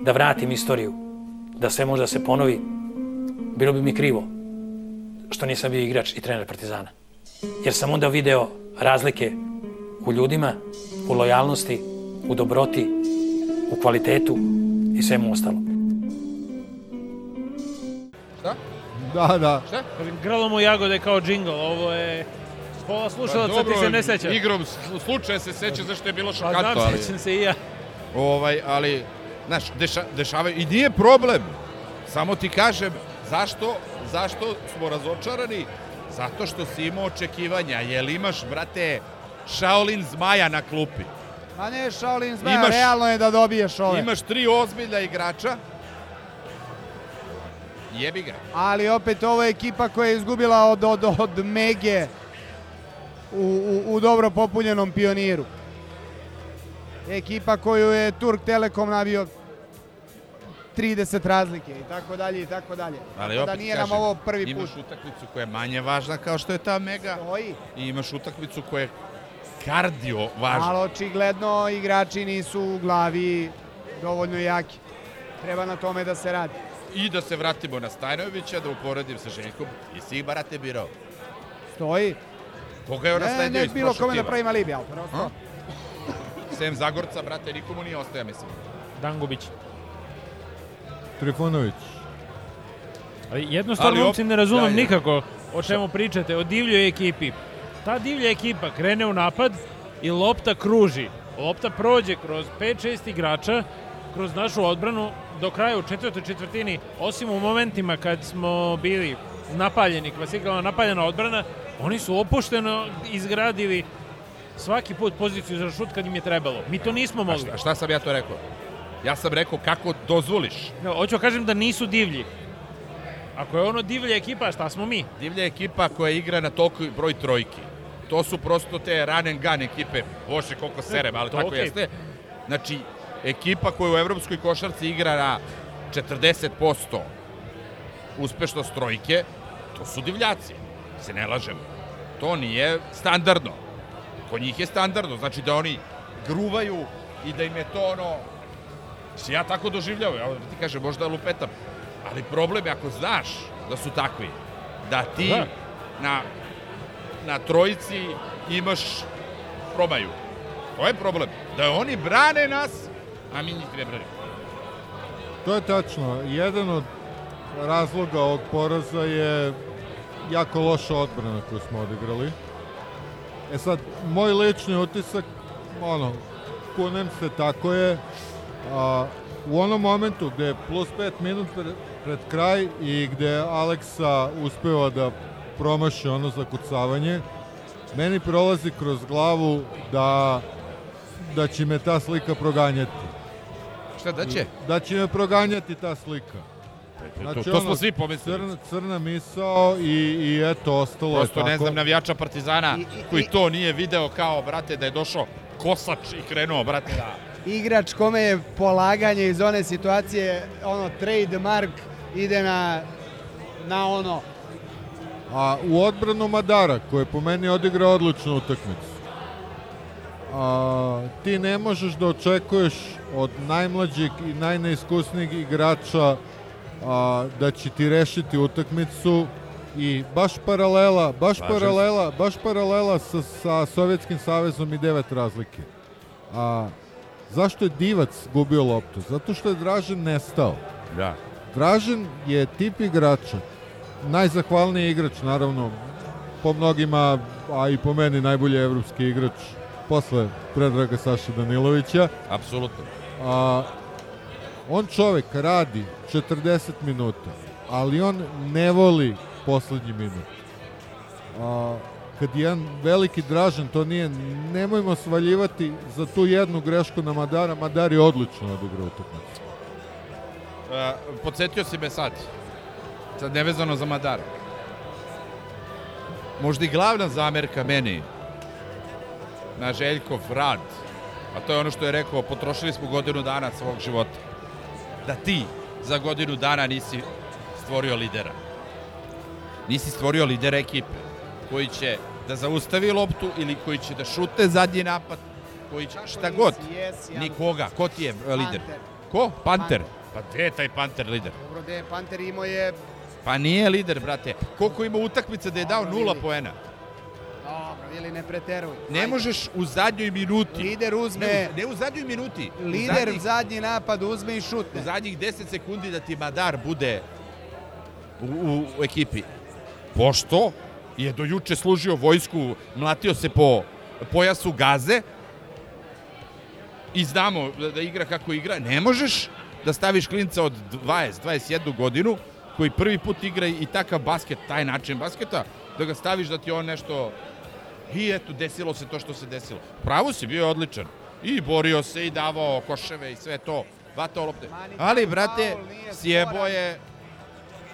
Da vratim istoriju, da sve može da se ponovi, bilo bi mi krivo što nisam bio igrač i trener Partizana. Jer sam onda video razlike u ljudima, u lojalnosti, u dobroti, u kvalitetu i svemu ostalom. Da, da. Šta? Kažem, grlom u jagode kao džingl, ovo je... Pola slušalaca ti se ne seća. Igrom slučaja se seća zašto je bilo Pa šokantno, znam, ali... sećam se i ja. Ovaj, ali, znaš, deša, dešavaju, i nije problem. Samo ti kažem, zašto, zašto smo razočarani? Zato što si imao očekivanja, jel imaš, brate, Shaolin zmaja na klupi. Ma ne, Shaolin zmaja, Imaš- realno je da dobiješ ove. Imaš tri ozbiljna igrača, jebi ga. Ali opet ovo je ekipa koja je izgubila od, od, od Mege u, u, u dobro popunjenom pioniru. Ekipa koju je Turk Telekom nabio 30 razlike i tako dalje i tako dalje. Ali Tako da opet nije kažem, nam ovo prvi put. imaš utakmicu koja je manje važna kao što je ta Mega Stoji. i imaš utakmicu koja je kardio važna. Ali očigledno igrači nisu u glavi dovoljno jaki. Treba na tome da se radi. I da se vratimo na Stajnovića, da uporedim sa Željkom. I si barate birao. Stoji. Koga je on Ne, nasledio ne iz bilo kome da pravim alibi, ali prosto. Sem Zagorca, brate, nikomu nije ostaja, mislim. Dangubić. Trifunović. Ali jednostavno, Ali op- momci, ne razumem da, nikako o čemu pričate, o divljoj ekipi. Ta divlja ekipa krene u napad i lopta kruži. Lopta prođe kroz 5-6 igrača, kroz našu odbranu, do kraja u četvrtoj četvrtini, osim u momentima kad smo bili napaljeni, kad se igrala napaljena odbrana, oni su opušteno izgradili svaki put poziciju za šut kad im je trebalo. Mi to nismo A mogli. šta, šta sam ja to rekao? Ja sam rekao kako dozvoliš. No, hoću da kažem da nisu divlji. Ako je ono divlja ekipa, šta smo mi? Divlja ekipa koja igra na toliko broj trojki. To su prosto te run and gun ekipe. Bože, koliko serem, ali To tako okej. jeste. Znači, ekipa koja u evropskoj košarci igra na 40% uspešnost trojke, to su divljaci. Se ne lažemo. To nije standardno. Kod njih je standardno. Znači da oni gruvaju i da im je to ono... Se ja tako doživljavao. Ja ti kažem, možda lupetam. Ali problem je ako znaš da su takvi, da ti Da. na, na trojici imaš probaju. To je problem. Da oni brane nas, a mi njih ne branimo. To je tačno. Jedan od razloga ovog poraza je jako loša odbrana koju smo odigrali. E sad, moj lični utisak, ono, kunem se, tako je, a, u onom momentu gde je plus 5 minut pred, pred kraj i gde je Aleksa uspeva da promaši ono zakucavanje, meni prolazi kroz glavu da, da će me ta slika proganjati. Šta da će? Da će me proganjati ta slika. to, to smo svi pomislili. Crna, crna misao i, i eto, ostalo Prosto je tako. ne znam navijača Partizana I- i- koji i- to nije video kao, brate, da je došao kosač i krenuo, brate, da... Igrač kome je polaganje iz one situacije, ono, trademark ide na, na ono, A u odbranu Madara, koji je po meni odigrao odličnu utakmicu, a, ti ne možeš da očekuješ od najmlađeg i najneiskusnijeg igrača a, da će ti rešiti utakmicu i baš paralela, baš Slažem se. paralela, baš paralela sa, sa Sovjetskim savezom i devet razlike. A, zašto je Divac gubio loptu? Zato što je Dražen nestao. Da. Dražen je tip igrača, najzahvalniji igrač, naravno, po mnogima, a i po meni najbolji evropski igrač posle Predraga Saša Danilovića. Apsolutno. A, on čovek radi 40 minuta, ali on ne voli poslednji minut. A, kad je jedan veliki Dražen, to nije, nemojmo svaljivati za tu jednu grešku na Madara, Madar je odlično odigrao utakmicu. Uh, podsjetio si me sad. Sad nevezano za Madara. Možda i glavna zamerka meni na Željkov rad, a to je ono što je rekao, potrošili smo godinu dana svog života. Da ti za godinu dana nisi stvorio lidera. Nisi stvorio lidera ekipe koji će da zaustavi loptu ili koji će da šute zadnji napad, koji će šta god. Nikoga. Ko ti je e, lider? Ko? Panter. Pa gde je taj Panter lider? Dobro, gde je Panter imao je... Pa nije lider, brate. Koliko ima utakmica da je dao nula poena? Ili ne preteruj. Ne Ajde. možeš u zadnjoj minuti. Lider uzme... Ne, u- ne u zadnjoj minuti. U Lider zadnjih- zadnji napad uzme i u šutne. zadnjih 10 sekundi da ti Madar bude u, u, u ekipi. Pošto je do juče služio vojsku, mlatio se po pojasu gaze i znamo da, da igra kako igra, ne možeš da staviš klinca od 20, 21 godinu koji prvi put igra i takav basket, taj način basketa, da ga staviš da ti on nešto i eto, desilo se to što se desilo. Pravo si, bio je odličan. I borio se i davao koševe i sve to. Vatao lopte. Ali, brate, sjebo je...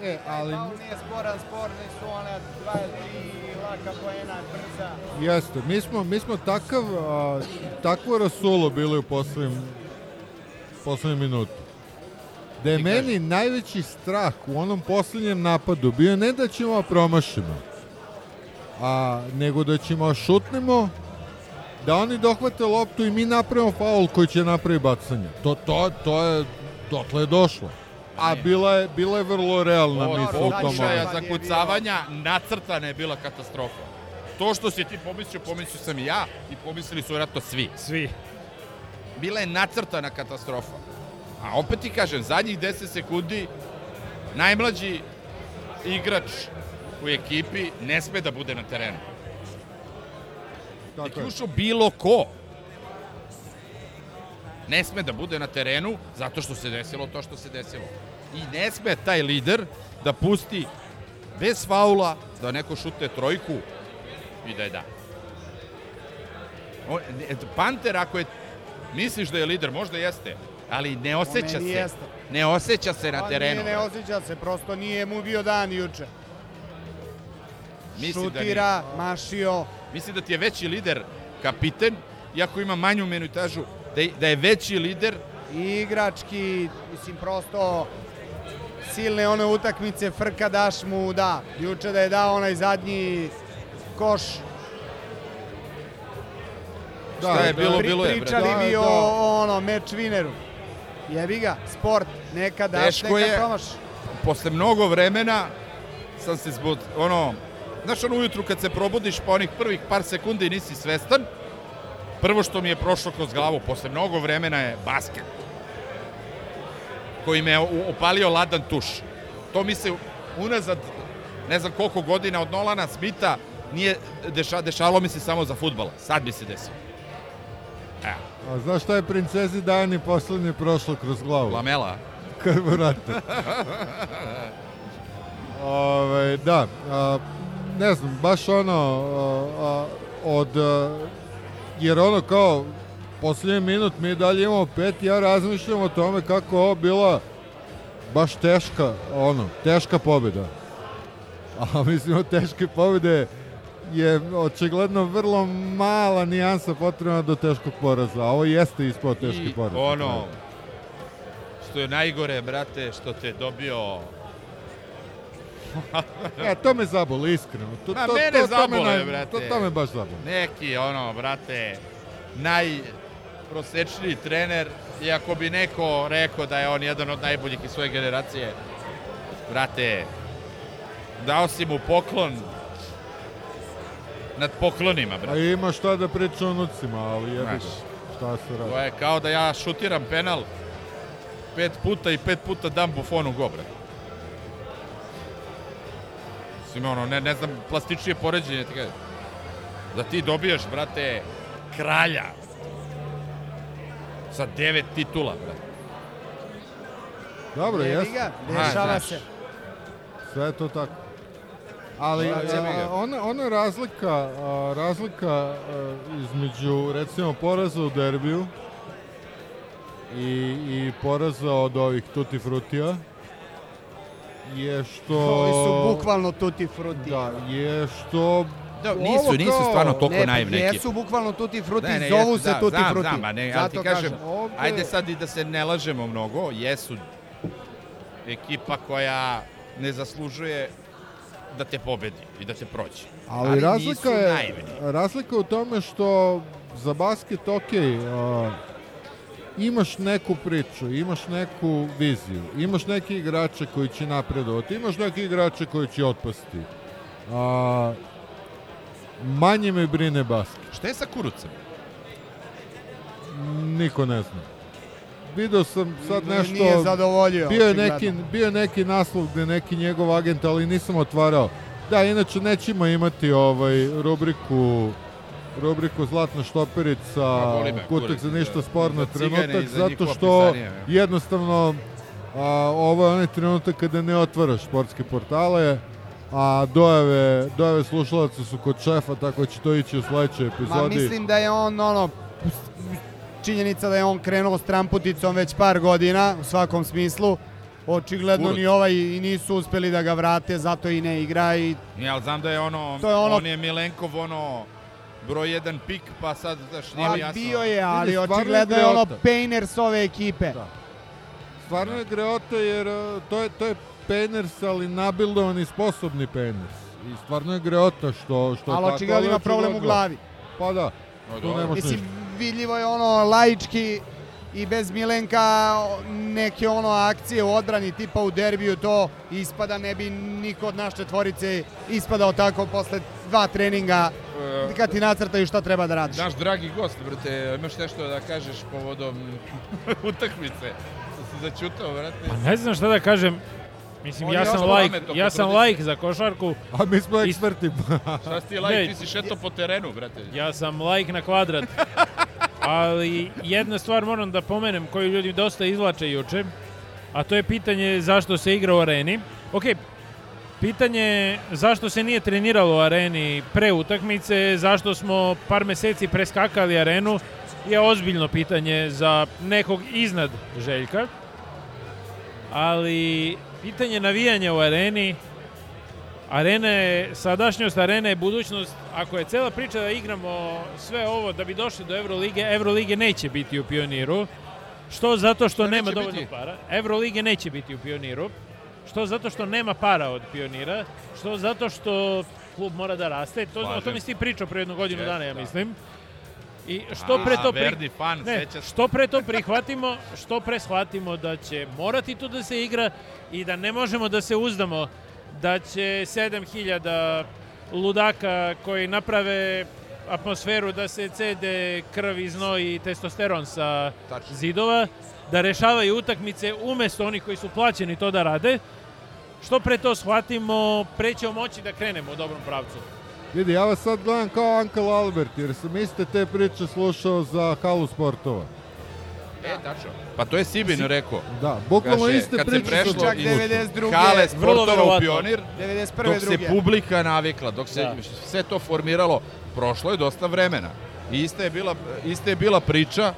E, ali nije sporan, sporni su ona dva, tri laka poena, brza. Jeste, mi smo, mi smo takav, a, takvo rasulo bili u poslednjem, poslednjem minutu. Da je meni najveći strah u onom poslednjem napadu bio ne da ćemo promašimo, a, nego da ćemo šutnemo, da oni dohvate loptu i mi napravimo faul koji će napravi bacanje. To, to, to je, dotle je došlo. A bila je, bila je vrlo realna Od misla u tom pokušaja momentu. zakucavanja nacrtana je bila katastrofa. To što si ti pomislio, pomislio sam i ja i pomislili su vjerojatno svi. Svi. Bila je nacrtana katastrofa. A opet ti kažem, zadnjih 10 sekundi najmlađi igrač u ekipi ne sme da bude na terenu. Tako Nek je je. ušao bilo ko. Ne sme da bude na terenu zato što se desilo to što se desilo. I ne sme taj lider da pusti bez faula da neko šute trojku i da je da. On, Panter ako je misliš da je lider, možda jeste, ali ne osjeća se. jeste. Ne osjeća se na Pa terenu. nije, ne osjeća se, prosto nije mu bio dan juče. Mislim da Šutira, mašio. Mislim da ti je veći lider kapiten, iako ima manju minutažu, da je, da je veći lider I igrački, mislim, prosto silne one utakmice, frka daš mu, da. Juče da je dao onaj zadnji koš. Šta je bilo, Pri- bilo je. Pričali Da, mi da. o ono, meč vineru. Jebi ga, sport, nekad daš, Teško nekad je. promaš. posle mnogo vremena sam se zbog, ono, znaš ono ujutru kad se probudiš pa onih prvih par sekundi nisi svestan, prvo što mi je prošlo kroz glavu posle mnogo vremena je basket koji me je opalio ladan tuš. To mi se unazad ne znam koliko godina od Nolana Smita nije deša, dešavalo mi se samo za futbala. Sad mi se desilo. Evo, A znaš šta je princezi Dani poslednje prošlo kroz glavu? lamela. Karburate. Ove, da, a, ne znam, baš ono, a, a, od, a, jer ono kao, posljednji minut mi dalje imamo pet, ja razmišljam o tome kako ovo bila baš teška, ono, teška pobjeda. A mislim, od teške pobjede je očigledno vrlo mala nijansa potrebna do teškog poraza, a ovo jeste ispod teški I poraz. ono, što je najgore, brate, što te dobio... E, to me zaboli, iskreno. To, Ma, to, mene to, to, zabole, me, naj- brate. To, to me baš zaboli. Neki, ono, brate, najprosečniji trener, iako bi neko rekao da je on jedan od najboljih iz svoje generacije, brate, dao si mu poklon nad poklonima, A brate. ima šta da priča o nucima, ali jebi ga. Šta se radi? To je kao da ja šutiram penal pet puta i pet puta dam bufonu go, brate. Mislim, ono, ne, ne znam, plastičnije poređenje, kažem. Da ti dobiješ, brate, kralja sa devet titula, brate. Dobro, A, dešava znaš. se. Sve je to tako. Ali a, ona, ona razlika, a, razlika a, između recimo poraza u derbiju i, i poraza od ovih tutti frutija je što... Ovi su bukvalno tutti frutti. Da, je što... Da, ovo nisu, nisu kao- stvarno toliko Ne, pa ekipe. jesu bukvalno tutti frutti, Ne, ne, zovu jesu, se da, tutti znam, frutti. Znam, a ne, ali ti Zato kažem, ovde- ajde sad i da se ne lažemo mnogo, jesu ekipa koja ne zaslužuje da te pobedi i da te prođe. Ali, razlika nisu je naivni. razlika je u tome što za basket ok, a, imaš neku priču, imaš neku viziju, imaš neke igrače koji će napredovati, imaš neke igrače koji će otpasti. A, manje me brine basket. Šta je sa Kurucem? Niko ne zna. Video sam sad Nije nešto... zadovoljio, Bio je, neki, bio je neki naslov gde neki njegov agent, ali nisam otvarao. Da, inače nećemo imati ovaj rubriku rubriku Zlatna štoperica, kutak za ništa za- sporno trenutak, zato što ja. jednostavno a, ovo je onaj trenutak kada ne otvaraš sportske portale, a dojave, dojave slušalaca su kod šefa, tako će to ići u sledećoj Ma epizodi. mislim da je on ono činjenica da je on krenuo s tramputicom već par godina u svakom smislu. Očigledno Kurut. ni ovaj i nisu uspeli da ga vrate, zato i ne igra i Nije, ali znam da je ono, To je ono- on je Milenkov ono broj jedan pik, pa sad, znaš, nije mi ali jasno. bio je, ali Vidi, očigledno je ono greota. Painter s ove ekipe. Da. Stvarno je greota jer uh, to je, to je Painters, ali nabildovan i sposobni Painters. I stvarno je greota što, što je Ali očigledno ima problem u glavi. Pa da, No, tu nemaš Mislim, ništa. vidljivo je ono laički i bez Milenka neke ono akcije u odbrani tipa u derbiju to ispada ne bi niko od naše četvorice ispadao tako posle dva treninga E, kad ti nacrtaju šta treba da radiš. Naš dragi gost, brate, imaš nešto da kažeš povodom utakmice? Što si začutao, brate? Pa ne znam šta da kažem. Mislim, On ja sam lajk, ja sam se. lajk za košarku. A mi smo eksperti. Šta si ti Ne. lajk, ti si šeto po terenu, brate. Ja sam lajk na kvadrat. Ali jedna stvar moram da pomenem koju ljudi dosta izvlače juče, a to je pitanje zašto se igra u areni. Ok, pitanje zašto se nije treniralo u areni pre utakmice, zašto smo par meseci preskakali arenu, je ozbiljno pitanje za nekog iznad Željka. ali pitanje navijanja u areni, arena je, sadašnjost arene je budućnost, ako je cela priča da igramo sve ovo da bi došli do Evrolige, Evrolige neće biti u pioniru, što zato što Šta nema dovoljno biti? para, Evrolige neće biti u pioniru, što zato što nema para od pionira, što zato što klub mora da raste, to, o Slažem tome si ti pričao pre jednu godinu Jeste, dana, ja da. mislim. I što pre to pri- fan, ne, seća se. što pre to prihvatimo, što pre shvatimo da će morati tu da se igra i da ne možemo da se uzdamo da će 7000 ludaka koji naprave atmosferu da se cede krv i znoj i testosteron sa Tačno. zidova, da rešavaju utakmice umesto onih koji su plaćeni to da rade. Što pre to shvatimo, pre ćemo moći da krenemo u dobrom pravcu. Vidi, ja vas sad gledam kao Uncle Albert, jer sam iste te priče slušao za halu sportova. E, tačno. Pa to je Sibin rekao. Da, bukvalno Kaže, iste kad priče se prešlo Čak iz slušao. 92. Hale Vrlo sportova u pionir, 91. dok se druge. publika navikla, dok se Da. sve to formiralo, prošlo je dosta vremena. I ista je bila, ista je bila priča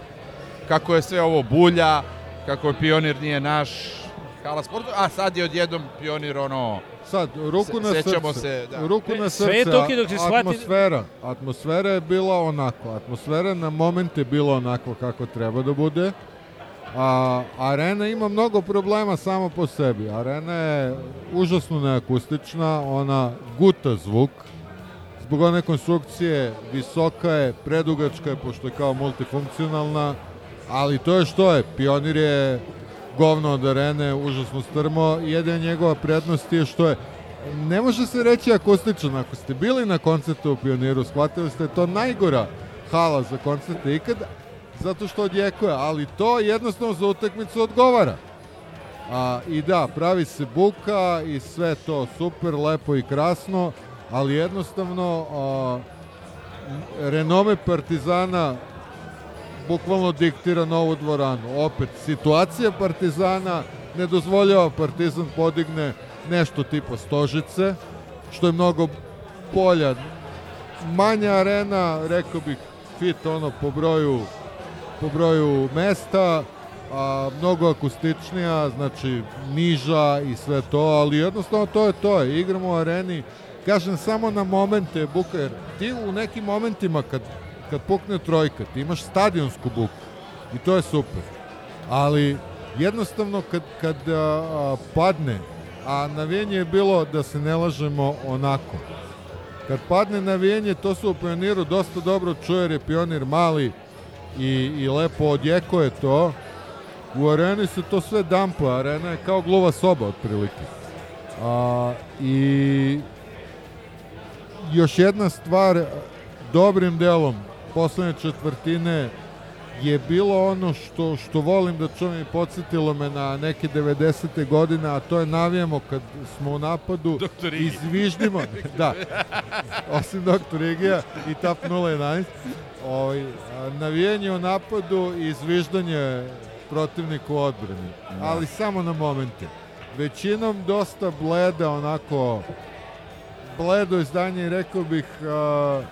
kako je sve ovo bulja, kako je pionir nije naš hala sportova, a sad je odjednom pionir ono... Sad, ruku na sećamo srce. se, da. Ruku na sve srce. je to okej dok se shvati- Atmosfera. Atmosfera je bila onako. Atmosfera na moment je bila onako kako treba da bude. A, arena ima mnogo problema samo po sebi. Arena je užasno neakustična, ona guta zvuk. Zbog one konstrukcije visoka je, predugačka je, pošto je kao multifunkcionalna, ali to je što je. Pionir je govno od arene, užasno strmo. Jedina njegova prednost je što je ne može se reći akustičan. Ako ste bili na koncertu u Pioniru, shvatili ste to najgora hala za koncerte ikad, zato što odjekuje, ali to jednostavno za utakmicu odgovara. A, I da, pravi se buka i sve to super, lepo i krasno, ali jednostavno a, renome Partizana bukvalno diktira novu dvoranu. Opet, situacija Partizana ne dozvoljava Partizan podigne nešto tipa Stožice, što je mnogo bolja. Manja arena, rekao bih, fit ono po broju, po broju mesta, a, mnogo akustičnija, znači niža i sve to, ali jednostavno to je to. Igramo u areni, kažem samo na momente jer ti u nekim momentima kad, kad pukne trojka, ti imaš stadionsku buku i to je super. Ali jednostavno kad, kad a, a, padne, a navijenje je bilo da se ne lažemo onako. Kad padne navijenje, to se u pioniru dosta dobro čuje jer je pionir mali i, i lepo odjekuje to. U areni se to sve dampa, arena je kao gluva soba otprilike. A, I još jedna stvar, dobrim delom poslednje četvrtine je bilo ono što, što volim da čujem i podsjetilo me na neke 90. godine, a to je navijamo kad smo u napadu i zviždimo, da, osim doktor Igija i TAP 011, ovaj, navijanje u napadu i zviždanje protivniku u odbrani, ali samo na momente. Većinom dosta bleda, onako, bledo izdanje i rekao bih a,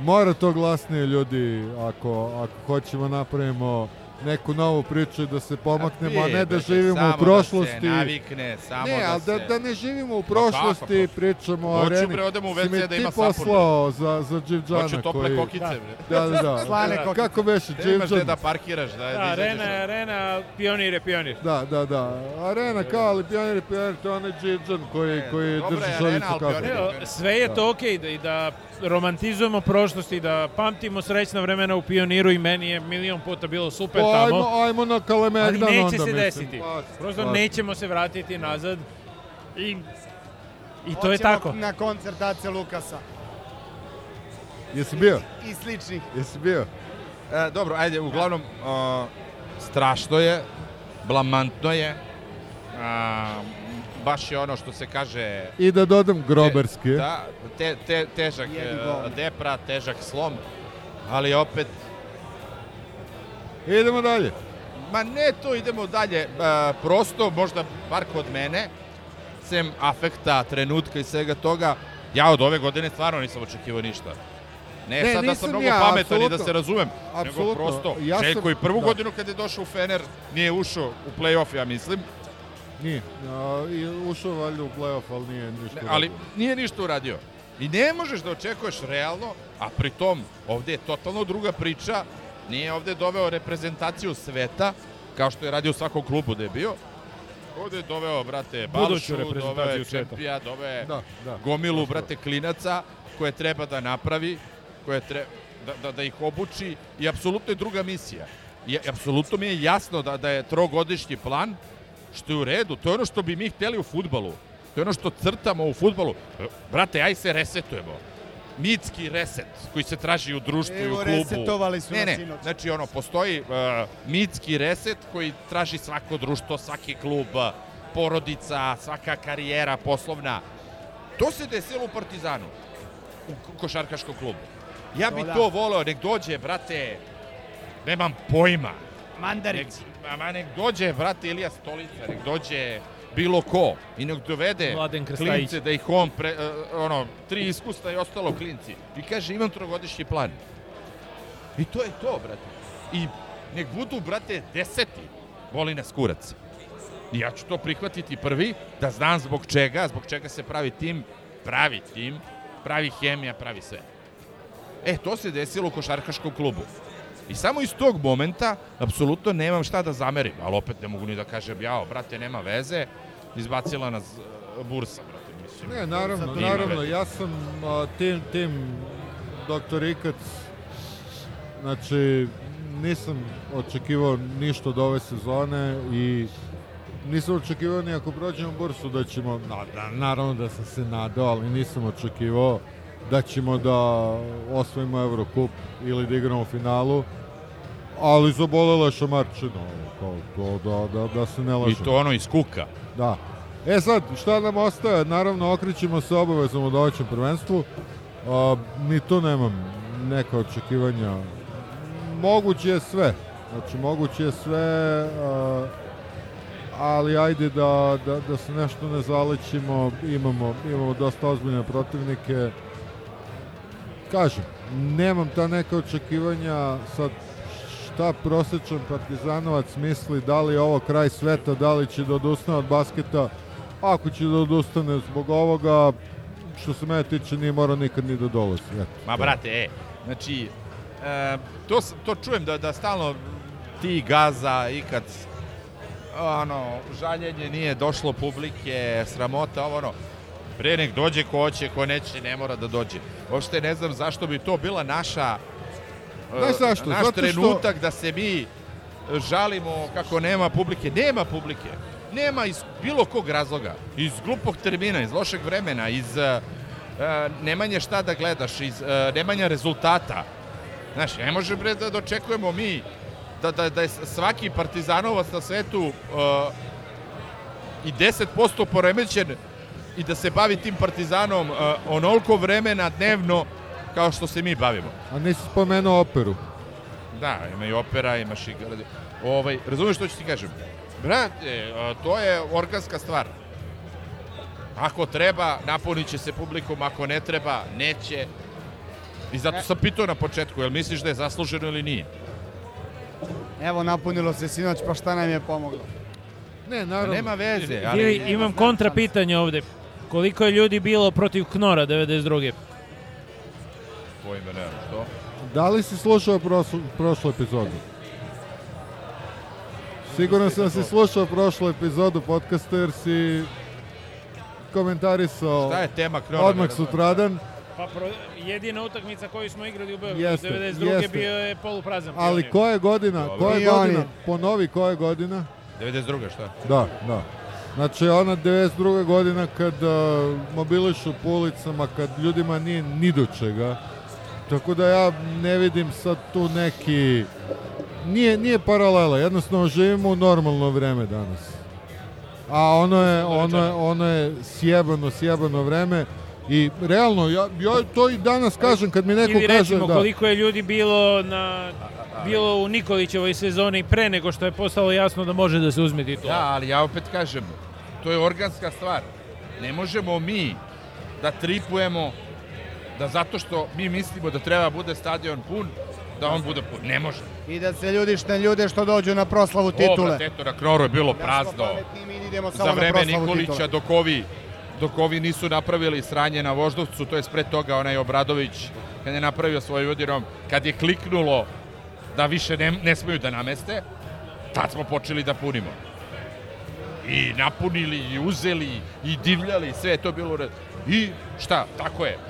mora to glasnije ljudi ako, ako hoćemo napravimo neku novu priču da se pomaknemo, a ne da živimo u prošlosti. Da se navikne, samo ne, da ali da, se... da ne živimo u kako, prošlosti, pa? pričamo o Hoću, areni. bre, odem u Si WC mi da ti ima sapun, poslao za, za Dživđana Hoću tople koji... kokice, bre. Da, da, da. Slane kokice. Kako beše, Gde imaš gde Dživđan? da parkiraš, da, da, Da, arena od- arena, pionir je pionir. Da, da, da. Arena kao, ali pionir je pionir, to je onaj Dživđan koji, Ne, koji drži je Evo, sve je to okej da, i da romantizujemo prošlost i da pamtimo srećna vremena u pioniru i meni je milion puta bilo super Pa, tamo. ajmo, ajmo na Ali Kalemegdan onda, neće se desiti. Pa, Prosto pa. nećemo se vratiti nazad. I, i to je Hoćemo tako. na koncert Ace Lukasa Jesi bio? i sličnih. Jesi bio? E, dobro, ajde, uglavnom, uh, strašno je, blamantno je, a, baš je ono što se kaže... I da dodam groberski. Da, te, te, težak e, depra, težak slom, ali opet, Idemo dalje. ma ne to, idemo dalje, e, prosto, možda bar kod mene, sem afekta, trenutka i svega toga, ja od ove godine stvarno nisam očekivao ništa. Ne, Ne, sad da sam mnogo ja, pametan i da se razumem, nego Apsolutno. prosto, Ja sam- Željko i prvu da. godinu kad je došao u Fener, nije ušao u play-off, ja mislim, Nije. A, i ušao valjda u play-off, ali nije ništa. Ne, ali nije ništa uradio. I ne možeš da očekuješ realno, a pritom ovde je totalno druga priča. Nije ovde doveo reprezentaciju sveta, kao što je radio u svakom klubu da je bio. Ovde je doveo, brate, Balšu, doveo reprezentaciju je. Čempija, doveo je Da, da. gomilu, brate, klinaca koje treba da napravi, koje treba da, da, da ih obuči i apsolutno je druga misija. I apsolutno mi je jasno da, da je trogodišnji plan, što je u redu, to je ono što bi mi hteli u futbalu. To je ono što crtamo u futbalu. Brate, aj se resetujemo. Mitski reset koji se traži u društvu i u Evo, klubu. resetovali su ne, ne, sinoć. znači ono, postoji uh, mitski reset koji traži svako društvo, svaki klub, uh, porodica, svaka karijera poslovna. To se desilo u Partizanu, u ko- košarkaškom klubu. Ja bih To to voleo, nek dođe, brate, nemam pojma. Mandarić. Ma nek dođe, brate, Ilija Stolica, nek dođe bilo ko i nek dovede klince da ih on, pre, eh, ono, tri iskustva i ostalo klinci. I kaže, imam trogodišnji plan. I to je to, brate. I nek budu, brate, deseti. Voli nas kurac. I ja ću to prihvatiti prvi, da znam zbog čega, zbog čega se pravi tim, pravi tim, pravi hemija, pravi sve. E, to se desilo u košarkaškom klubu. I samo iz tog momenta, apsolutno nemam šta da zamerim, ali opet ne mogu ni da kažem, jao, brate, nema veze, izbacila nas e, bursa, brate, mislim. Ne, naravno, Nema naravno. Ja sam a, tim, tim doktor Ikac, znači, nisam očekivao ništa od ove sezone i nisam očekivao ni ako prođemo bursu da ćemo, na, da, naravno da sam se nadao, ali nisam očekivao da ćemo da osvojimo Eurocup ili da igramo u finalu, ali zabolela je šamarčina, kao to da, da, da se ne I lažemo. to ono iz kuka. Da. E sad, šta nam ostaje? Naravno, okrećemo se obavezom u domaćem prvenstvu. A, ni tu nemam neka očekivanja. Moguće je sve. Znači, moguće je sve, a, ali ajde da, da, da se nešto ne zalećimo. Imamo, imamo dosta ozbiljne protivnike. Kažem, nemam ta neka očekivanja sad šta prosječan partizanovac misli, da li je ovo kraj sveta, da li će da odustane od basketa. Ako će da odustane zbog ovoga, što se mene tiče, nije morao nikad ni da dolazi. Eto, Ma, brate, e, znači, e, to, to čujem da, da stalno ti gaza i kad ono, žaljenje nije došlo publike, sramota, ovo ono, pre nek dođe ko hoće, ko neće, ne mora da dođe. Uopšte ne znam zašto bi to bila naša Znaš zašto? naš Zato što- trenutak da se mi žalimo kako nema publike. Nema publike. Nema iz bilo kog razloga. Iz glupog termina, iz lošeg vremena, iz e, e, nemanje šta da gledaš, iz e, nemanja rezultata. Znaš, ne može bre da dočekujemo mi da, da, da je svaki partizanovac na svetu uh, i 10% poremećen i da se bavi tim partizanom uh, onoliko vremena dnevno kao što se mi bavimo. A nisi spomenuo operu. Da, ima i opera, imaš i... Ovaj, razumeš što ću ti kažem? Brate, to je organska stvar. Ako treba, napunit će se publikom, ako ne treba, neće. I zato sam pitao na početku, jel misliš da je zasluženo ili nije? Evo, napunilo se sinoć, pa šta nam je pomoglo? Ne, naravno. nema veze, Ili ali... imam kontra pitanje ovde. Koliko je ljudi bilo protiv Knora 92. Pojme, nemam, što? Da li si slušao prošlu, prošlu epizodu? Siguran sam da si slušao prošlu epizodu podcasta jer si komentarisao Šta je tema Knora? odmah sutradan, Pa pro, jedina utakmica koju smo igrali u Beogradu Jeste, 92. jeste. bio je poluprazan. ali koja je godina? Dobro. Koja je godina? Ponovi koja je godina? 92. šta? Da, da. Znači ona 92. godina kad uh, mobilišu po ulicama, kad ljudima nije ni do čega. Tako da ja ne vidim sad tu neki... Nije, nije paralela, jednostavno živimo u normalno vreme danas. A ono je, ono je, ono je sjebano, sjebano vreme. I realno, ja, ja to i danas kažem kad mi neko Ili kaže recimo da... koliko je ljudi bilo na bilo u Nikolićevoj sezoni pre nego što je postalo jasno da može da se uzme titula. Da, ali ja opet kažem, to je organska stvar. Ne možemo mi da tripujemo da zato što mi mislimo da treba bude stadion pun, da on bude pun. Ne može. I da se ljudi što ljude što dođu na proslavu titule. Ovo, teto, na Knoru je bilo Da prazno. Za vreme Nikolića, titule. dok ovi, dok ovi nisu napravili sranje na Voždovcu, to je pre toga onaj Obradović, kad je napravio svoj Vojvodinom, kad je kliknulo da više ne, ne smeju da nameste, tad smo počeli da punimo. I napunili, i uzeli, i divljali, sve je to bilo. I šta, tako je.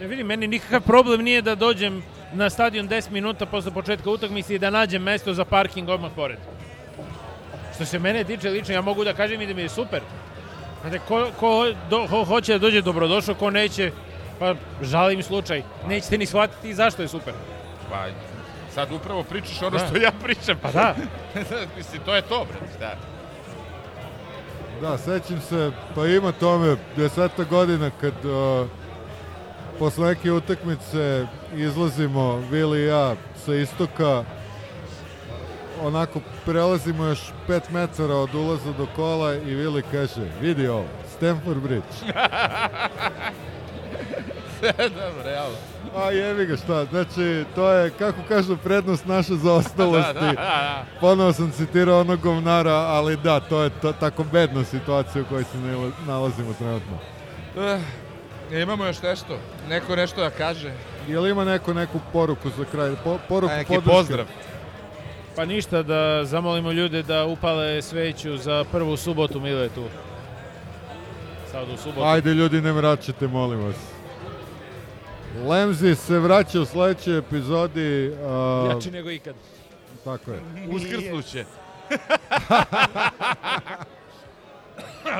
Ja vidim, meni nikakav problem nije da dođem na stadion 10 minuta posle početka utakmice i da nađem mesto za parking odmah pored. Što se mene tiče lično, ja mogu da kažem i da mi je super. Znate, ko, ko do, ho, hoće da dođe dobrodošao, ko neće, pa žalim slučaj. Nećete ni shvatiti zašto je super. Pa, sad upravo pričaš ono Da. što ja pričam. Pa da. Mislim, to je to, bre, šta? Da, sećam se, pa ima tome deseta godina kad uh, posle neke utakmice izlazimo, Vili i ja, sa istoka, onako prelazimo još 5 metara od ulaza do kola i Vili kaže, vidi ovo, Stamford Bridge. Dobro, evo. A jevi ga šta, znači to je, kako kažu, prednost naše zaostalosti. Da, da, da. Ponovo sam citirao onog govnara, ali da, to je to, tako bedna situacija u kojoj se nala- nalazimo trenutno. Imamo još nešto? Neko nešto da kaže? Jel ima neko neku poruku za kraj? Po, poruku Neki podrške? pozdrav. Pa ništa, da zamolimo ljude da upale sveću za prvu subotu Miletu. Sad u subotu. Ajde ljudi, ne mračite, molim vas. Lemzi se vraća u sledećoj epizodi. a, Jači nego ikad. Tako je. Uskrsnuće.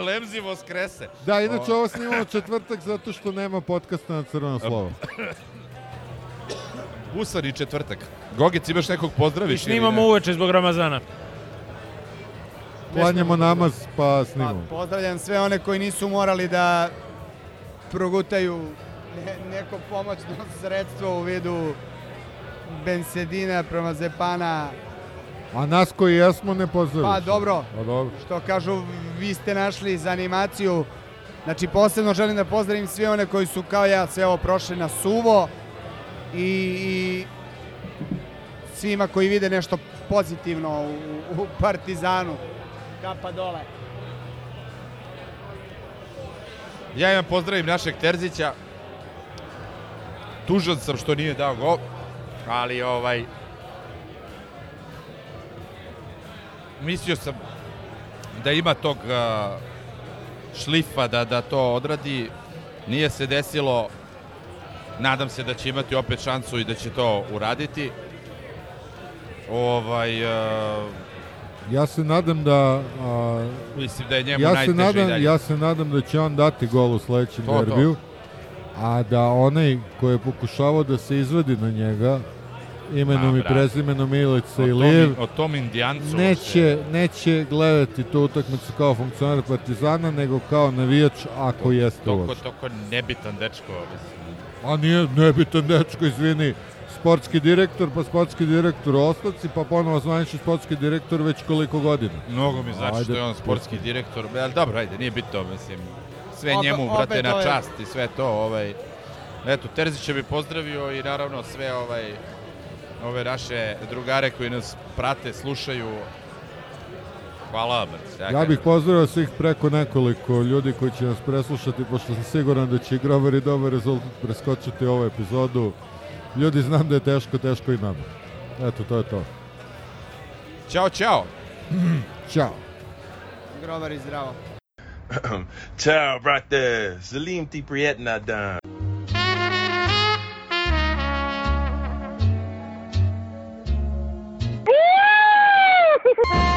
Lemzi voskrese. Da, inače ovo snimamo četvrtak zato što nema podcasta na crveno slovo. Busar i četvrtak. Gogec, imaš nekog pozdraviš? I snimamo uveče zbog Ramazana. Klanjamo namaz pa snimamo. Pozdravljam sve one koji nisu morali da progutaju ne, neko pomoćno sredstvo u vidu bensedina, promazepana. A nas koji jesmo ne pozdravimo. Pa dobro, Pa dobro. što kažu, vi ste našli za animaciju. Znači, posebno želim da pozdravim sve one koji su kao ja sve ovo prošli na suvo i, i svima koji vide nešto pozitivno u, u Partizanu. Kapa dole. Ja imam pozdravim našeg Terzića. Tužan sam što nije dao gol, ali ovaj... Mislio sam da ima tog šlifa da, da to odradi. Nije se desilo. Nadam se da će imati opet šansu i da će to uraditi. Ovaj... a, Ja se nadam da... a, Mislim da je njemu ja se najteže i nadam, dalje. Ja se nadam da će on dati gol u sledećem To, to. derbiju. A da onaj koji je pokušavao da se izvadi na njega, imenom Ma, i prezimenom Ilica i Lijev, O tom indijancu. neće, neće gledati tu utakmicu kao funkcioner Partizana, nego kao navijač ako jeste Toko, uopšte. toko nebitan dečko, mislim. A nije nebitan dečko, izvini, sportski direktor, pa sportski direktor u Ostavci, pa ponovo zvanični sportski direktor već koliko godina. Mnogo mi znači Ajde. što je on sportski direktor, ali dobro, ajde, nije bitno, mislim. Sve Opet- njemu, brate, na čast i sve to, ovaj. Eto, Terzića bi pozdravio i naravno sve ovaj ove naše drugare koji nas prate, slušaju. Hvala vam, brate. Ja bih pozdravio svih preko nekoliko ljudi koji će nas preslušati, pošto sam siguran da će i Grover i dobar rezultat preskočiti ovu epizodu. Ljudi, znam da je teško, teško i nama. Eto, to je to. Ćao, čao. Ćao. Grobar i zdravo. Ciao, brate. Salim ti prijetna dan. Bye.